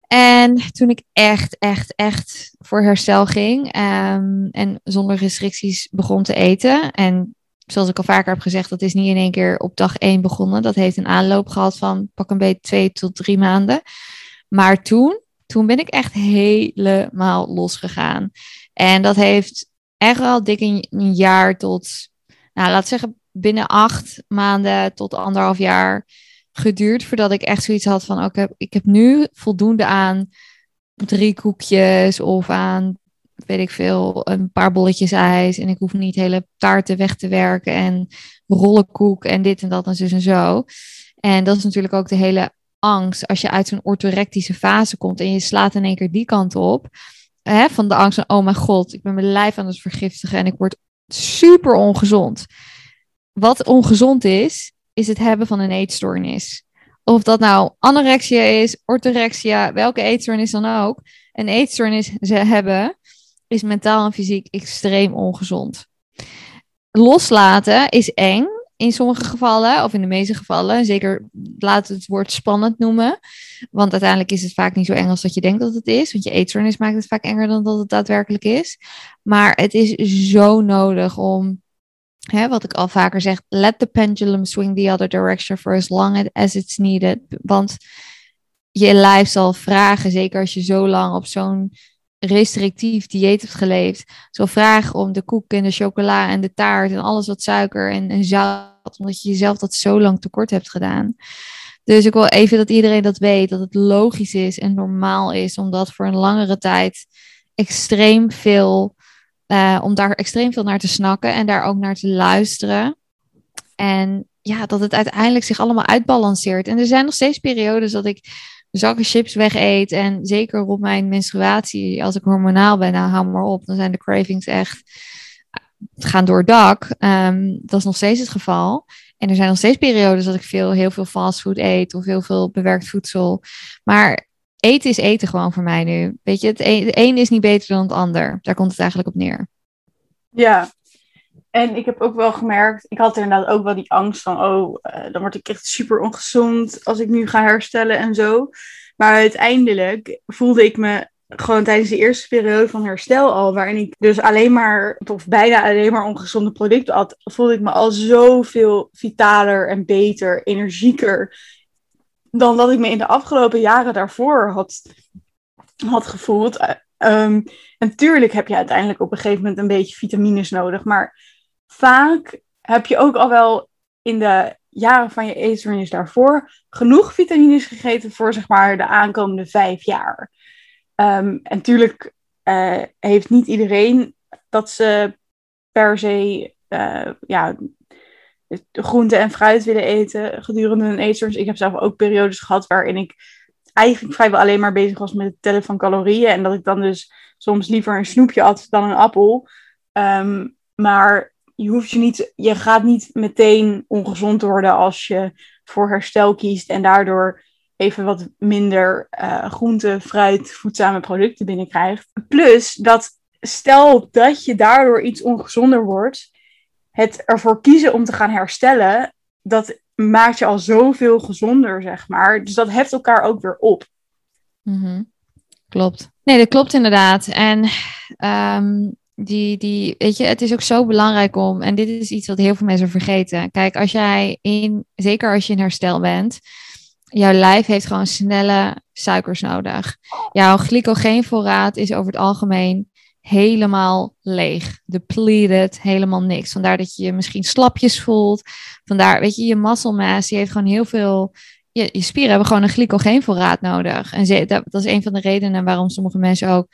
En toen ik echt, echt, echt voor herstel ging um, en zonder restricties begon te eten. En zoals ik al vaker heb gezegd, dat is niet in één keer op dag één begonnen. Dat heeft een aanloop gehad van pak een beetje twee tot drie maanden. Maar toen, toen ben ik echt helemaal losgegaan. En dat heeft echt wel dik een, jaar tot, nou laat zeggen, binnen acht maanden tot anderhalf jaar geduurd voordat ik echt zoiets had van: oké, ik heb nu voldoende aan drie koekjes of aan, weet ik veel, een paar bolletjes ijs. En ik hoef niet hele taarten weg te werken en rollenkoek en dit en dat en zo en zo. En dat is natuurlijk ook de hele angst als je uit zo'n orthorectische fase komt en je slaat in één keer die kant op. hè, van de angst van, oh mijn god, ik ben mijn lijf aan het vergiftigen en ik word super ongezond. Wat ongezond is, is het hebben van een eetstoornis. Of dat nou anorexia is, orthorexia, welke eetstoornis dan ook. Een eetstoornis ze hebben, is mentaal en fysiek extreem ongezond. Loslaten is eng in sommige gevallen, of in de meeste gevallen. Zeker laat het woord spannend noemen. Want uiteindelijk is het vaak niet zo eng als dat je denkt dat het is. Want je eetstoornis maakt het vaak enger dan dat het daadwerkelijk is. Maar het is zo nodig om Hè, wat ik al vaker zeg, let the pendulum swing the other direction for as long as it's needed. Want je lijf zal vragen, zeker als je zo lang op zo'n restrictief dieet hebt geleefd, zal vragen om de koek en de chocola en de taart en alles wat suiker en, en zout, omdat je jezelf dat zo lang tekort hebt gedaan. Dus ik wil even dat iedereen dat weet, dat het logisch is en normaal is om dat voor een langere tijd extreem veel uh, om daar extreem veel naar te snakken en daar ook naar te luisteren. En ja, dat het uiteindelijk zich allemaal uitbalanceert. En er zijn nog steeds periodes dat ik zakken chips weg eet. En zeker op mijn menstruatie, als ik hormonaal ben, nou hou maar op. Dan zijn de cravings echt gaan door het dak. Um, dat is nog steeds het geval. En er zijn nog steeds periodes dat ik veel, heel veel fastfood eet of heel veel bewerkt voedsel. Maar eten is eten gewoon voor mij nu. Weet je, het een, is niet beter dan het ander. Daar komt het eigenlijk op neer. Ja, en ik heb ook wel gemerkt, ik had inderdaad ook wel die angst van, oh, uh, dan word ik echt super ongezond als ik nu ga herstellen en zo. Maar uiteindelijk voelde ik me gewoon tijdens de eerste periode van herstel al, waarin ik dus alleen maar, of bijna alleen maar ongezonde producten had, voelde ik me al zoveel vitaler en beter, energieker dan dat ik me in de afgelopen jaren daarvoor had, had gevoeld. Um, en tuurlijk heb je uiteindelijk op een gegeven moment een beetje vitamines nodig, maar vaak heb je ook al wel in de jaren van je eetstoornis daarvoor genoeg vitamines gegeten voor zeg maar de aankomende vijf jaar. Um, en tuurlijk uh, heeft niet iedereen dat ze per se uh, ja, groente en fruit willen eten gedurende een eetstoornis. Ik heb zelf ook periodes gehad waarin ik eigenlijk vrijwel alleen maar bezig was met het tellen van calorieën. En dat ik dan dus soms liever een snoepje at dan een appel. Um, maar je hoeft je niet, je gaat niet meteen ongezond worden als je voor herstel kiest en daardoor even wat minder uh, groente, fruit, voedzame producten binnenkrijgt. Plus dat stel dat je daardoor iets ongezonder wordt, het ervoor kiezen om te gaan herstellen, dat maakt je al zoveel gezonder, zeg maar. Dus dat heft elkaar ook weer op. Mm Klopt. Nee, dat klopt inderdaad. En um, die, die, weet je, het is ook zo belangrijk om, en dit is iets wat heel veel mensen vergeten. Kijk, als jij in, zeker als je in herstel bent, jouw lijf heeft gewoon snelle suikers nodig. Jouw glycogeenvoorraad is over het algemeen helemaal leeg. Depleted, helemaal niks. Vandaar dat je je misschien slapjes voelt. Vandaar, weet je, je muscle mass, die heeft gewoon heel veel... Je, je spieren hebben gewoon een glycogeenvoorraad nodig. En dat, is een van de redenen waarom sommige mensen ook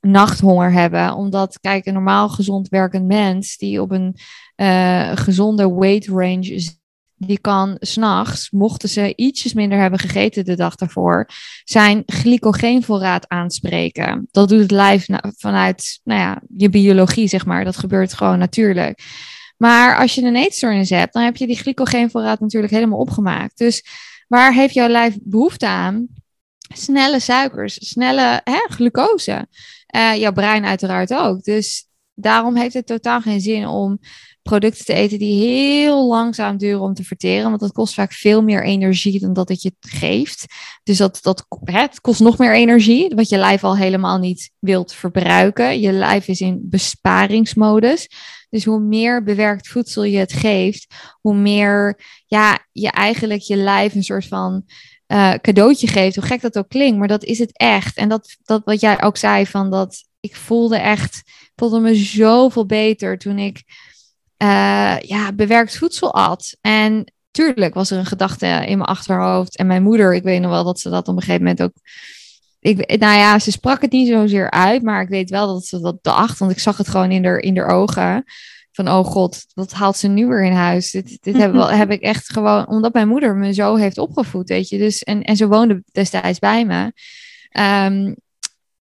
nachthonger hebben. Omdat, kijk, een normaal gezond werkend mens die op een uh, gezonde weight range die kan s'nachts, mochten ze ietsjes minder hebben gegeten de dag daarvoor, zijn glycogeenvoorraad aanspreken. Dat doet het lijf vanuit nou ja, je biologie, zeg maar. Dat gebeurt gewoon natuurlijk. Maar als je een eetstoornis hebt, dan heb je die glycogeenvoorraad natuurlijk helemaal opgemaakt. Dus waar heeft jouw lijf behoefte aan? Snelle suikers, snelle hè, glucose. Uh, jouw brein uiteraard ook. Dus daarom heeft het totaal geen zin om producten te eten die heel langzaam duren om te verteren. Want dat kost vaak veel meer energie dan dat het je geeft. Dus dat, dat hè, het kost nog meer energie, wat je lijf al helemaal niet wilt verbruiken. Je lijf is in besparingsmodus. Dus hoe meer bewerkt voedsel je het geeft, hoe meer ja, je eigenlijk je lijf een soort van uh, cadeautje geeft. Hoe gek dat ook klinkt, maar dat is het echt. En dat, dat wat jij ook zei, van dat ik voelde echt, voelde me zoveel beter toen ik uh, ja, bewerkt voedsel at. En tuurlijk was er een gedachte in mijn achterhoofd. En mijn moeder, ik weet nog wel dat ze dat op een gegeven moment ook. Ik, nou ja, ze sprak het niet zozeer uit, maar ik weet wel dat ze dat dacht, want ik zag het gewoon in haar, in haar ogen. Van, oh god, wat haalt ze nu weer in huis? Dit, dit heb, heb ik echt gewoon, omdat mijn moeder me zo heeft opgevoed, weet je. Dus, en, en ze woonde destijds bij me. Um,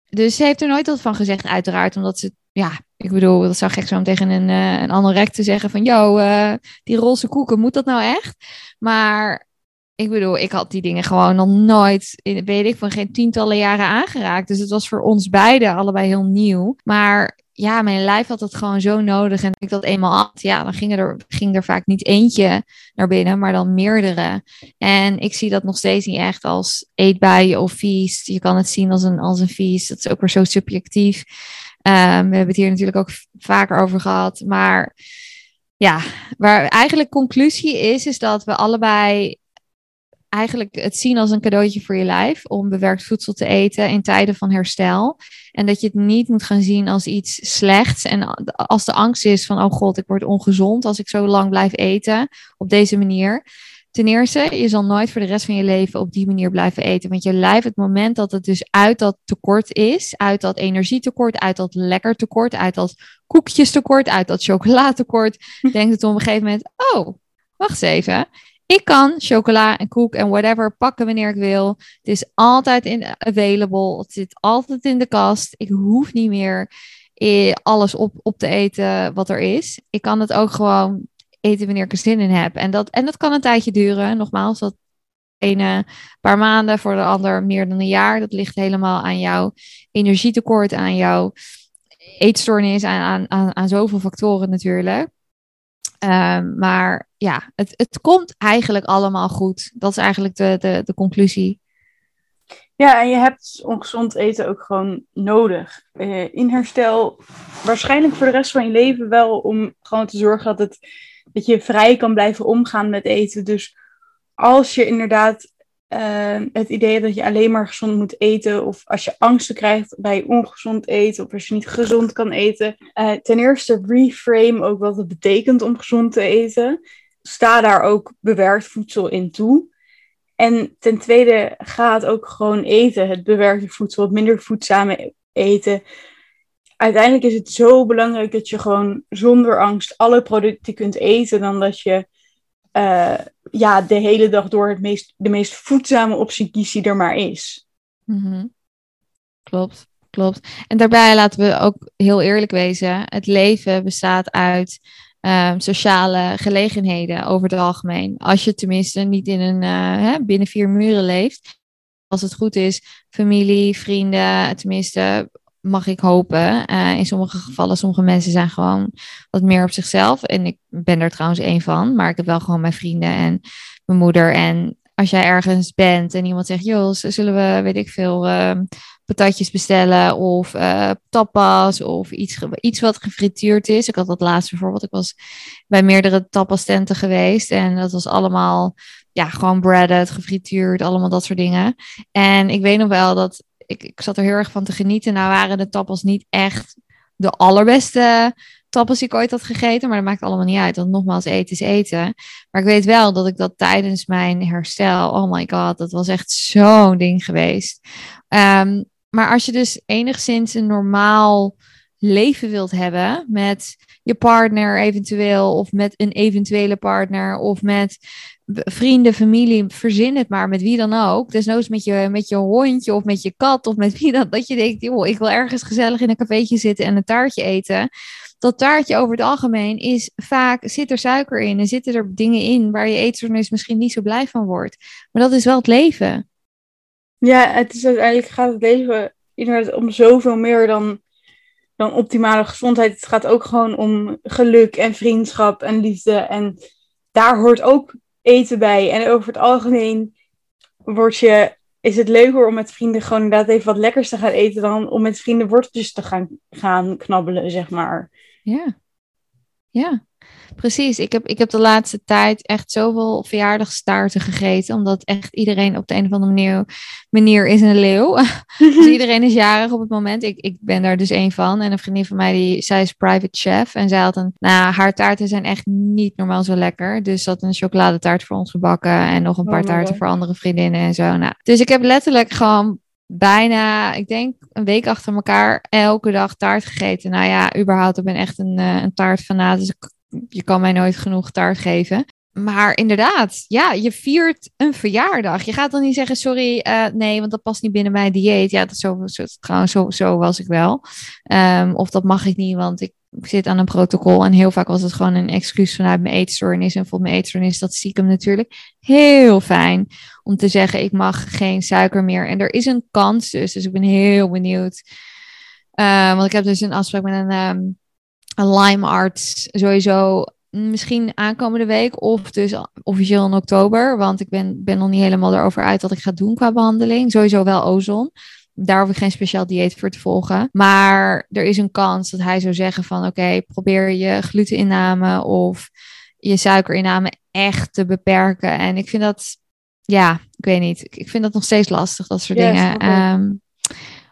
dus ze heeft er nooit wat van gezegd, uiteraard, omdat ze, ja, ik bedoel, dat zou gek zijn om tegen een, uh, een anorek te zeggen van, yo, uh, die roze koeken, moet dat nou echt? Maar ik bedoel, ik had die dingen gewoon nog nooit, weet ik, van geen tientallen jaren aangeraakt. Dus het was voor ons beiden allebei heel nieuw. Maar ja, mijn lijf had het gewoon zo nodig. En ik dat eenmaal had, ja, dan ging er, ging er vaak niet eentje naar binnen, maar dan meerdere. En ik zie dat nog steeds niet echt als eetbuien of vies. Je kan het zien als een, als een vies. Dat is ook weer zo subjectief. Um, we hebben het hier natuurlijk ook vaker over gehad. Maar ja, waar eigenlijk conclusie is, is dat we allebei eigenlijk het zien als een cadeautje voor je lijf om bewerkt voedsel te eten in tijden van herstel. En dat je het niet moet gaan zien als iets slechts. En als de angst is van, oh god, ik word ongezond als ik zo lang blijf eten op deze manier. Ten eerste, je zal nooit voor de rest van je leven op die manier blijven eten. Want je lijf, het moment dat het dus uit dat tekort is, uit dat energietekort, uit dat lekker tekort, uit dat koekjestekort, uit dat chocolatekort, denkt het op een gegeven moment, oh, wacht eens even. Ik kan chocola en koek en whatever pakken wanneer ik wil. Het is altijd in available. Het zit altijd in de kast. Ik hoef niet meer eh, alles op, op te eten wat er is. Ik kan het ook gewoon eten wanneer ik er zin in heb. En dat, en dat kan een tijdje duren. Nogmaals, dat ene paar maanden, voor de ander meer dan een jaar. Dat ligt helemaal aan jouw energietekort, aan jouw eetstoornis, aan, aan, aan, zoveel factoren natuurlijk. Um, maar ja, het, het komt eigenlijk allemaal goed. Dat is eigenlijk de, de, de conclusie. Ja, en je hebt ongezond eten ook gewoon nodig. Uh, in herstel, waarschijnlijk voor de rest van je leven wel, om gewoon te zorgen dat, het, dat je vrij kan blijven omgaan met eten. Dus als je inderdaad uh, het idee dat je alleen maar gezond moet eten, of als je angsten krijgt bij ongezond eten, of als je niet gezond kan eten. Uh, ten eerste reframe ook wat het betekent om gezond te eten. Sta daar ook bewerkt voedsel in toe. En ten tweede, ga het ook gewoon eten. Het bewerkte voedsel, wat minder voedzame eten. Uiteindelijk is het zo belangrijk dat je gewoon zonder angst alle producten kunt eten, dan dat je uh, ja, de hele dag door het meest, de meest voedzame optie kiest die er maar is. Mm Klopt, klopt. En daarbij laten we ook heel eerlijk wezen: het leven bestaat uit um, sociale gelegenheden over het algemeen. Als je tenminste niet in een, uh, hè, binnen vier muren leeft. Als het goed is, familie, vrienden, tenminste mag ik hopen. Uh, in sommige gevallen, sommige mensen zijn gewoon wat meer op zichzelf. En ik ben er trouwens één van. Maar ik heb wel gewoon mijn vrienden en mijn moeder. En als jij ergens bent en iemand zegt, joh, zullen we, weet ik veel, uh, patatjes bestellen of uh, tapas of iets, iets wat gefrituurd is. Ik had dat laatste bijvoorbeeld. Ik was bij meerdere tapas tenten geweest en dat was allemaal, ja, gewoon breaded, gefrituurd, allemaal dat soort dingen. En ik weet nog wel dat ik, ik zat er heel erg van te genieten. Nou waren de tappels niet echt de allerbeste tappels die ik ooit had gegeten. Maar dat maakt allemaal niet uit. Want nogmaals, eten is eten. Maar ik weet wel dat ik dat tijdens mijn herstel... Oh my god, dat was echt zo'n ding geweest. Um, maar als je dus enigszins een normaal leven wilt hebben met je partner eventueel, of met een eventuele partner, of met vrienden, familie, verzin het maar, met wie dan ook. Desnoods met je, met je hondje of met je kat of met wie dan. Dat je denkt, joh, ik wil ergens gezellig in een cafeetje zitten en een taartje eten. Dat taartje over het algemeen is vaak, zit er suiker in en zitten er dingen in waar je eetstoornis misschien niet zo blij van wordt. Maar dat is wel het leven. Ja, het is uiteindelijk gaat het leven inderdaad om zoveel meer dan, dan optimale gezondheid. Het gaat ook gewoon om geluk en vriendschap en liefde. En daar hoort ook eten bij. En over het algemeen word je, is het leuker om met vrienden gewoon inderdaad even wat lekkers te gaan eten dan om met vrienden worteltjes te gaan, gaan knabbelen, zeg maar. Ja. Ja. Precies, ik heb, ik heb de laatste tijd echt zoveel verjaardagstaarten gegeten, omdat echt iedereen op de een of andere manier, manier is een leeuw. dus iedereen is jarig op het moment. Ik, ik ben daar dus één van. En een vriendin van mij, die, zij is private chef en zij had een, nou, haar taarten zijn echt niet normaal zo lekker. Dus ze had een chocoladetaart voor ons gebakken en nog een paar oh, taarten voor andere vriendinnen en zo. Nou, dus ik heb letterlijk gewoon bijna, ik denk een week achter elkaar, elke dag taart gegeten. Nou ja, überhaupt, ik ben echt een, uh, een taartfanaat. Dus ik je kan mij nooit genoeg taart geven. maar inderdaad, ja, je viert een verjaardag. Je gaat dan niet zeggen, sorry, uh, nee, want dat past niet binnen mijn dieet. Ja, dat zo, zo, trouwens, zo, zo was ik wel. Um, of dat mag ik niet, want ik zit aan een protocol. En heel vaak was het gewoon een excuus vanuit mijn eetstoornis. En voor mijn eetstoornis, dat hem natuurlijk heel fijn om te zeggen, ik mag geen suiker meer. En er is een kans dus, dus ik ben heel benieuwd. Uh, want ik heb dus een afspraak met een, um, een Lyme-arts sowieso misschien aankomende week of dus officieel in oktober. Want ik ben, ben nog niet helemaal erover uit wat ik ga doen qua behandeling. Sowieso wel ozon. Daar hoef ik geen speciaal dieet voor te volgen. Maar er is een kans dat hij zou zeggen van oké, probeer je gluteninname of je suikerinname echt te beperken. En ik vind dat, ja, ik weet niet. Ik vind dat nog steeds lastig, dat soort dingen. Um,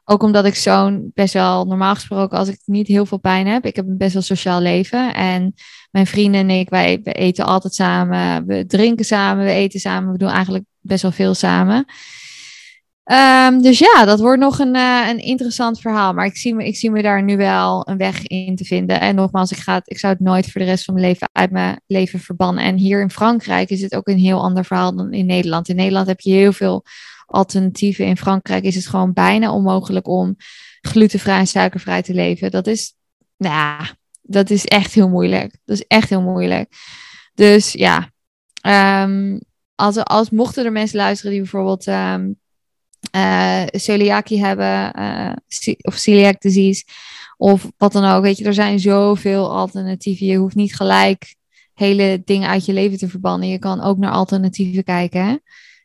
ook omdat ik zo'n best wel normaal gesproken, als ik niet heel veel pijn heb, ik heb een best wel sociaal leven. En mijn vrienden en ik, wij we eten altijd samen, we drinken samen, we eten samen, we doen eigenlijk best wel veel samen. Um, dus ja, dat wordt nog een, uh, een interessant verhaal. Maar ik zie, me, ik zie me daar nu wel een weg in te vinden. En nogmaals, ik, ga ik zou het nooit voor de rest van mijn leven uit mijn leven verbannen. En hier in Frankrijk is het ook een heel ander verhaal dan in Nederland. In Nederland heb je heel veel alternatieven. In Frankrijk is het gewoon bijna onmogelijk om glutenvrij en suikervrij te leven. Dat is, nou, dat is echt heel moeilijk. Dat is echt heel moeilijk. Dus ja, um, als, als mochten er mensen luisteren die bijvoorbeeld um, celiakie hebben uh, of celiac disease of wat dan ook, weet je, er zijn zoveel alternatieven. Je hoeft niet gelijk hele dingen uit je leven te verbannen. Je kan ook naar alternatieven kijken.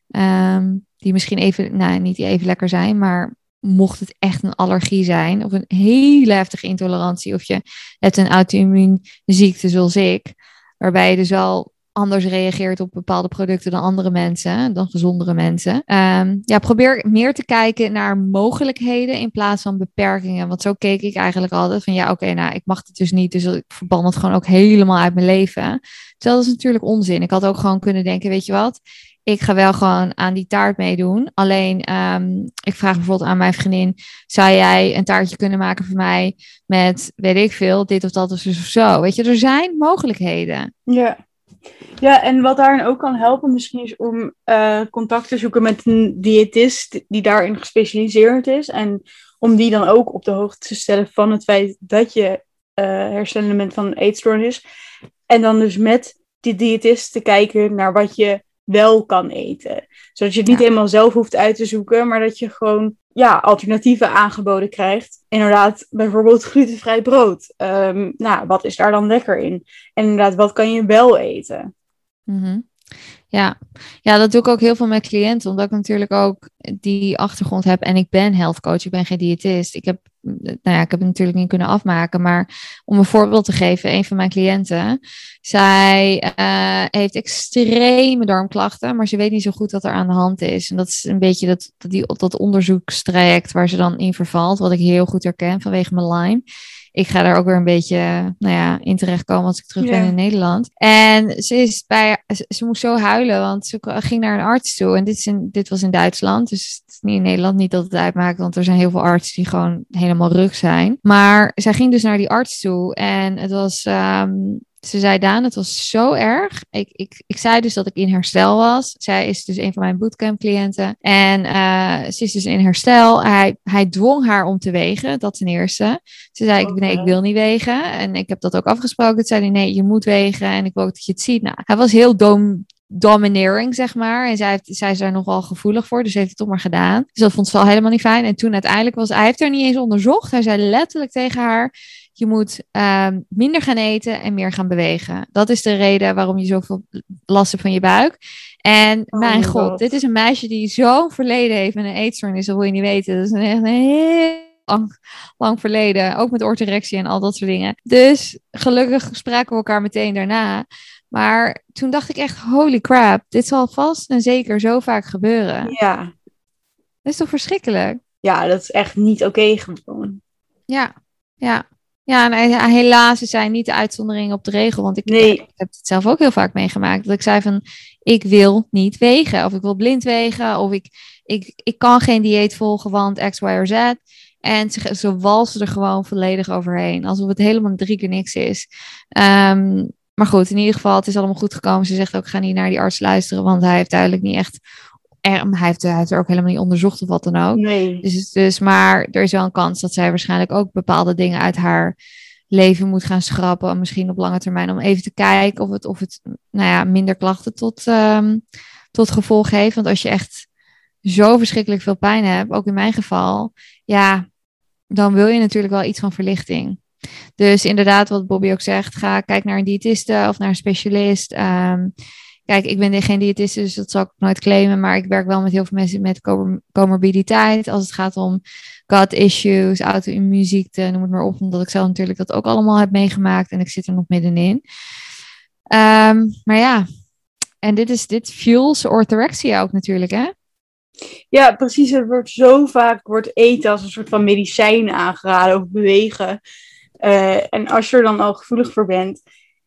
Um, die misschien even, nou niet even lekker zijn, maar mocht het echt een allergie zijn of een hele heftige intolerantie of je hebt een auto-immuunziekte zoals ik, waarbij je dus wel anders reageert op bepaalde producten dan andere mensen, dan gezondere mensen. Um, ja, probeer meer te kijken naar mogelijkheden in plaats van beperkingen. Want zo keek ik eigenlijk altijd van ja, oké, nou, ik mag het dus niet, dus ik verban het gewoon ook helemaal uit mijn leven. Terwijl dat is natuurlijk onzin. Ik had ook gewoon kunnen denken, weet je wat, ik ga wel gewoon aan die taart meedoen. Alleen, um, ik vraag bijvoorbeeld aan mijn vriendin: zou jij een taartje kunnen maken voor mij met, weet ik veel, dit of dat of zo? Weet je, er zijn mogelijkheden. Ja. Ja, en wat daarin ook kan helpen, misschien is om uh, contact te zoeken met een diëtist die daarin gespecialiseerd is. En om die dan ook op de hoogte te stellen van het feit dat je uh, herstellende bent van een eetstoornis. En dan dus met die diëtist te kijken naar wat je wel kan eten. Zodat je het niet helemaal zelf hoeft uit te zoeken, maar dat je gewoon ja, alternatieven aangeboden krijgt. Inderdaad, bijvoorbeeld glutenvrij brood. Um, nou, wat is daar dan lekker in? En inderdaad, wat kan je wel eten? Mm ja. ja, dat doe ik ook heel veel met cliënten, omdat ik natuurlijk ook die achtergrond heb en ik ben health coach, ik ben geen diëtist. Ik heb, nou ja, ik heb het natuurlijk niet kunnen afmaken, maar om een voorbeeld te geven, een van mijn cliënten, zij uh, heeft extreme darmklachten, maar ze weet niet zo goed wat er aan de hand is. En dat is een beetje dat, dat, die, dat onderzoekstraject waar ze dan in vervalt, wat ik heel goed herken vanwege mijn Lyme ik ga daar ook weer een beetje nou ja, in terechtkomen als ik terug ben in Nederland. En ze, is bij, ze, moest zo huilen, want ze ging naar een arts toe. En dit, is in, dit was in Duitsland, dus het is niet in Nederland. Niet dat het uitmaakt, want er zijn heel veel artsen die gewoon helemaal rug zijn. Maar zij ging dus naar die arts toe en het was... Um, ze zei, Daan, het was zo erg. Ik, ik, ik zei dus dat ik in herstel was. Zij is dus een van mijn bootcamp-cliënten. En uh, ze is dus in herstel. Hij, hij dwong haar om te wegen, dat ten eerste. Ze zei, okay. nee, ik wil niet wegen. En ik heb dat ook afgesproken. Toen zei hij, nee, je moet wegen. En ik wil ook dat je het ziet. Nou, hij was heel dom, domineering, zeg maar. En zij, heeft, zij is daar nogal gevoelig voor, dus heeft het toch maar gedaan. Dus dat vond ze wel helemaal niet fijn. En toen uiteindelijk was, hij heeft haar niet eens onderzocht. Hij zei letterlijk tegen haar, je moet um, minder gaan eten en meer gaan bewegen. Dat is de reden waarom je zoveel last hebt van je buik. En oh mijn god, god, dit is een meisje die zo'n verleden heeft met een eetstoornis, dat wil je niet weten. Dat is een echt een heel lang, lang verleden, ook met orthorexie en al dat soort dingen. Dus gelukkig spraken we elkaar meteen daarna. Maar toen dacht ik echt, holy crap, dit zal vast en zeker zo vaak gebeuren. Ja. Dat is toch verschrikkelijk? Ja, dat is echt niet oké okay gewoon. Ja, ja. Ja, en helaas zijn niet de uitzonderingen op de regel. Want ik, nee. ik, heb het zelf ook heel vaak meegemaakt. Dat ik zei van, ik wil niet wegen. Of ik wil blind wegen. Of ik, ik, ik kan geen dieet volgen, want X, Y of Z. En ze, ze walsen er gewoon volledig overheen. Alsof het helemaal drie keer niks is. Um, maar goed, in ieder geval, het is allemaal goed gekomen. Ze zegt ook, ga niet naar die arts luisteren, want hij heeft duidelijk niet echt... Er, hij, heeft, hij heeft er ook helemaal niet onderzocht of wat dan ook. Nee. Dus, dus, maar er is wel een kans dat zij waarschijnlijk ook bepaalde dingen uit haar leven moet gaan schrappen. Misschien op lange termijn om even te kijken of het, of het nou ja, minder klachten tot, ehm, tot gevolg heeft. Want als je echt zo verschrikkelijk veel pijn hebt, ook in mijn geval, ja, dan wil je natuurlijk wel iets van verlichting. Dus inderdaad, wat Bobby ook zegt, ga kijk naar een diëtiste of naar een specialist. Ehm, kijk, ik ben geen diëtiste, dus dat zal ik nooit claimen. Maar ik werk wel met heel veel mensen met comorbiditeit. Als het gaat om gut issues, auto-immuunziekte, noem het maar op. Omdat ik zelf natuurlijk dat ook allemaal heb meegemaakt en ik zit er nog middenin. Um, maar ja, en dit is dit fuels orthorexia ook natuurlijk, hè? Ja, precies. Er wordt zo vaak wordt eten als een soort van medicijn aangeraden of bewegen. Uh, en als je er dan al gevoelig voor bent,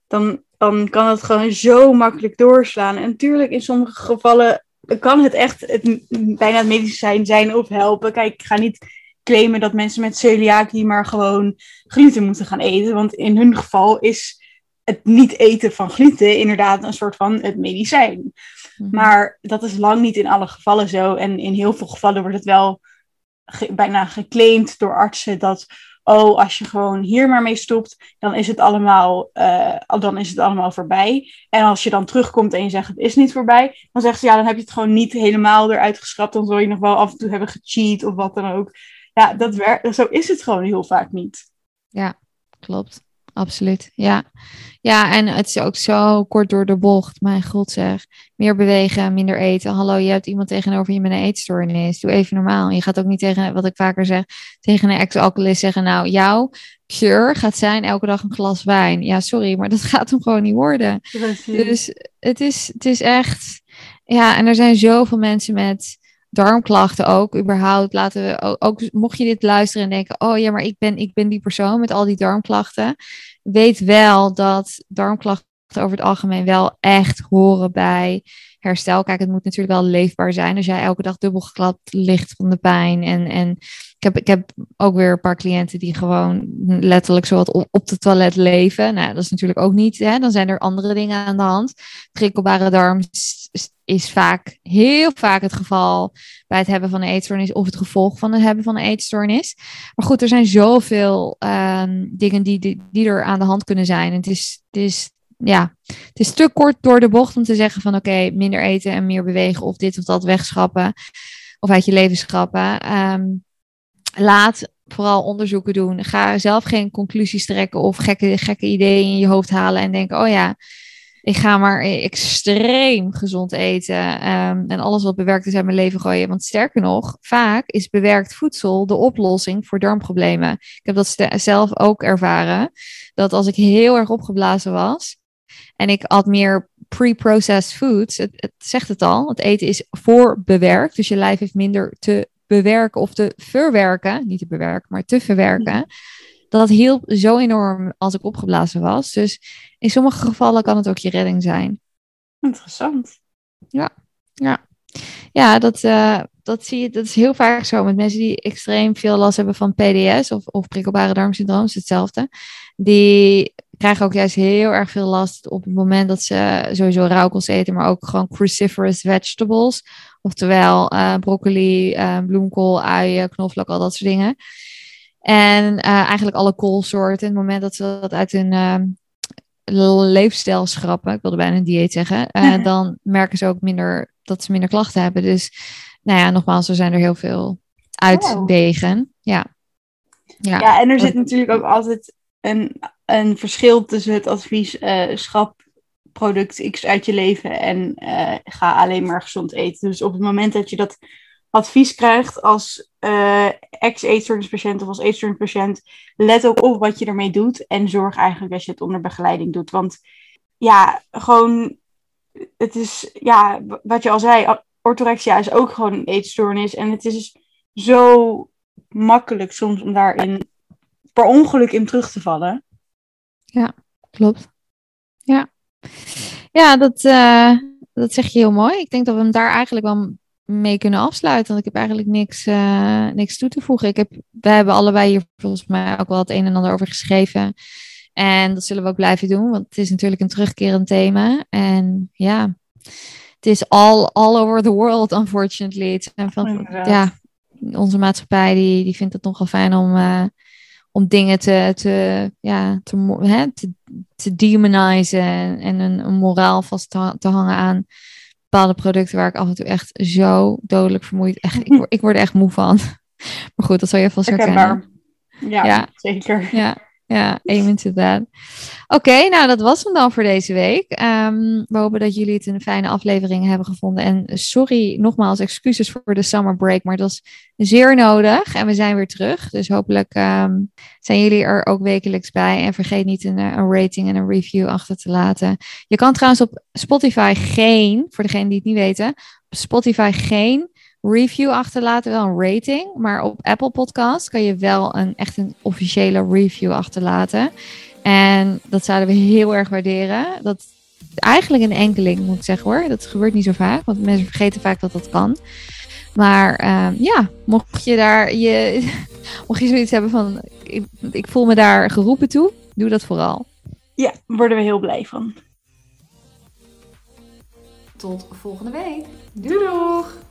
dan, dan kan het gewoon zo makkelijk doorslaan. En natuurlijk, in sommige gevallen kan het echt het, bijna het medicijn zijn of helpen. Kijk, ik ga niet claimen dat mensen met celiakie maar gewoon gluten moeten gaan eten. Want in hun geval is het niet eten van gluten inderdaad een soort van het medicijn. Mhm. Maar dat is lang niet in alle gevallen zo. En in heel veel gevallen wordt het wel bijna geclaimd door artsen dat oh, als je gewoon hier maar mee stopt, dan is het allemaal, uh, dan is het allemaal voorbij. En als je dan terugkomt en je zegt het is niet voorbij, dan zegt ze ja, dan heb je het gewoon niet helemaal eruit geschrapt. Dan zul je nog wel af en toe hebben gecheat of wat dan ook. Ja, dat werkt, zo is het gewoon heel vaak niet. Ja, klopt absoluut. Ja. ja, en het is ook zo kort door de bocht. Mijn god zeg. Meer bewegen, minder eten. Hallo, je hebt iemand tegenover je met een eetstoornis. Doe even normaal. Je gaat ook niet tegen, wat ik vaker zeg, tegen een ex-alcoholist zeggen... nou, jouw cure gaat zijn elke dag een glas wijn. Ja, sorry, maar dat gaat hem gewoon niet worden. Dus het is, het is echt... Ja, en er zijn zoveel mensen met darmklachten ook, überhaupt, laten we ook, mocht je dit luisteren en denken, oh ja, maar ik ben, ik ben die persoon met al die darmklachten, weet wel dat darmklachten over het algemeen wel echt horen bij herstel. Kijk, het moet natuurlijk wel leefbaar zijn als jij elke dag dubbel geklapt ligt van de pijn. En, en ik, heb, ik heb ook weer een paar cliënten die gewoon letterlijk zo wat op de toilet leven. Nou, dat is natuurlijk ook niet, hè? dan zijn er andere dingen aan de hand. Prikkelbare darm is vaak, heel vaak het geval bij het hebben van een eetstoornis of het gevolg van het hebben van een eetstoornis. Maar goed, er zijn zoveel um, dingen die, die, er aan de hand kunnen zijn. Het is, het is, ja, het is te kort door de bocht om te zeggen van oké, minder eten en meer bewegen of dit of dat wegschrappen of uit je leven schrappen. Um, laat vooral onderzoeken doen. Ga zelf geen conclusies trekken of gekke, gekke ideeën in je hoofd halen en denken, oh ja, ik ga maar extreem gezond eten ehm, en alles wat bewerkt is uit mijn leven gooien. Want sterker nog, vaak is bewerkt voedsel de oplossing voor darmproblemen. Ik heb dat zelf ook ervaren. Dat als ik heel erg opgeblazen was en ik had meer pre-processed foods, het, het zegt het al, het eten is voorbewerkt. Dus je lijf heeft minder te bewerken of te verwerken, niet te bewerken, maar te verwerken dat hielp zo enorm als ik opgeblazen was. Dus in sommige gevallen kan het ook je redding zijn. Interessant. Ja, ja. Ja, dat, uh, dat zie je. Dat is heel vaak zo met mensen die extreem veel last hebben van PDS of, of prikkelbare darmsyndroom. is hetzelfde. Die krijgen ook juist heel erg veel last op het moment dat ze sowieso rauwkost eten, maar ook gewoon cruciferous vegetables. Oftewel uh, broccoli, uh, bloemkool, uien, knoflook, al dat soort dingen. En uh, eigenlijk alle koolsoorten. Het moment dat ze dat uit hun uh, leefstijl schrappen, ik wilde bijna een dieet zeggen, uh, dan merken ze ook minder dat ze minder klachten hebben. Dus nou ja, nogmaals, er zijn er heel veel uitwegen. Ja. Ja. ja, en er zit natuurlijk ook altijd een, een verschil tussen het advies schrap product X uit je leven en ga alleen maar gezond eten. Dus op het moment dat je dat advies krijgt als uh, ex-eetstoornispatiënt of als eetstoornispatiënt, let ook op wat je ermee doet en zorg eigenlijk dat je het onder begeleiding doet. Want ja, gewoon, het is, ja, wat je al zei, orthorexia is ook gewoon een eetstoornis en het is zo makkelijk soms om daarin per ongeluk in terug te vallen. Ja, klopt. Ja, ja dat, uh, dat zeg je heel mooi. Ik denk dat we hem daar eigenlijk wel mee kunnen afsluiten. Want ik heb eigenlijk niks, uh, niks toe te voegen. Ik heb, we hebben allebei hier volgens mij ook wel het een en ander over geschreven. En dat zullen we ook blijven doen, want het is natuurlijk een terugkerend thema. En ja, het is all, all over the world, unfortunately. Het zijn van, ja, onze maatschappij die, die vindt het nogal fijn om, uh, om dingen te, te, ja, te, hè, te, te demonizen en een, een moraal vast te, te hangen aan bepaalde producten waar ik af en toe echt zo dodelijk vermoeid. Echt, ik, word, ik word er echt moe van. Maar goed, dat zal je vast herkennen. Ja, ja, zeker. Ja, ja, to that. Oké, nou dat was hem dan voor deze week. Ehm, we hopen dat jullie het een fijne aflevering hebben gevonden. En sorry nogmaals, excuses voor de summer break, maar dat was zeer nodig. En we zijn weer terug. Dus hopelijk ehm, zijn jullie er ook wekelijks bij. En vergeet niet een, een, rating en een review achter te laten. Je kan trouwens op Spotify geen, voor degenen die het niet weten, op Spotify geen review achterlaten, wel een rating. Maar op Apple Podcast kan je wel een echt een officiële review achterlaten. En dat zouden we heel erg waarderen. Dat eigenlijk een enkeling, moet ik zeggen hoor. Dat gebeurt niet zo vaak, want mensen vergeten vaak dat dat kan. Maar uh, ja, mocht je daar je, mocht je zoiets hebben van ik, ik voel me daar geroepen toe, doe dat vooral. Ja, worden we heel blij van. Tot volgende week. Doei doeg!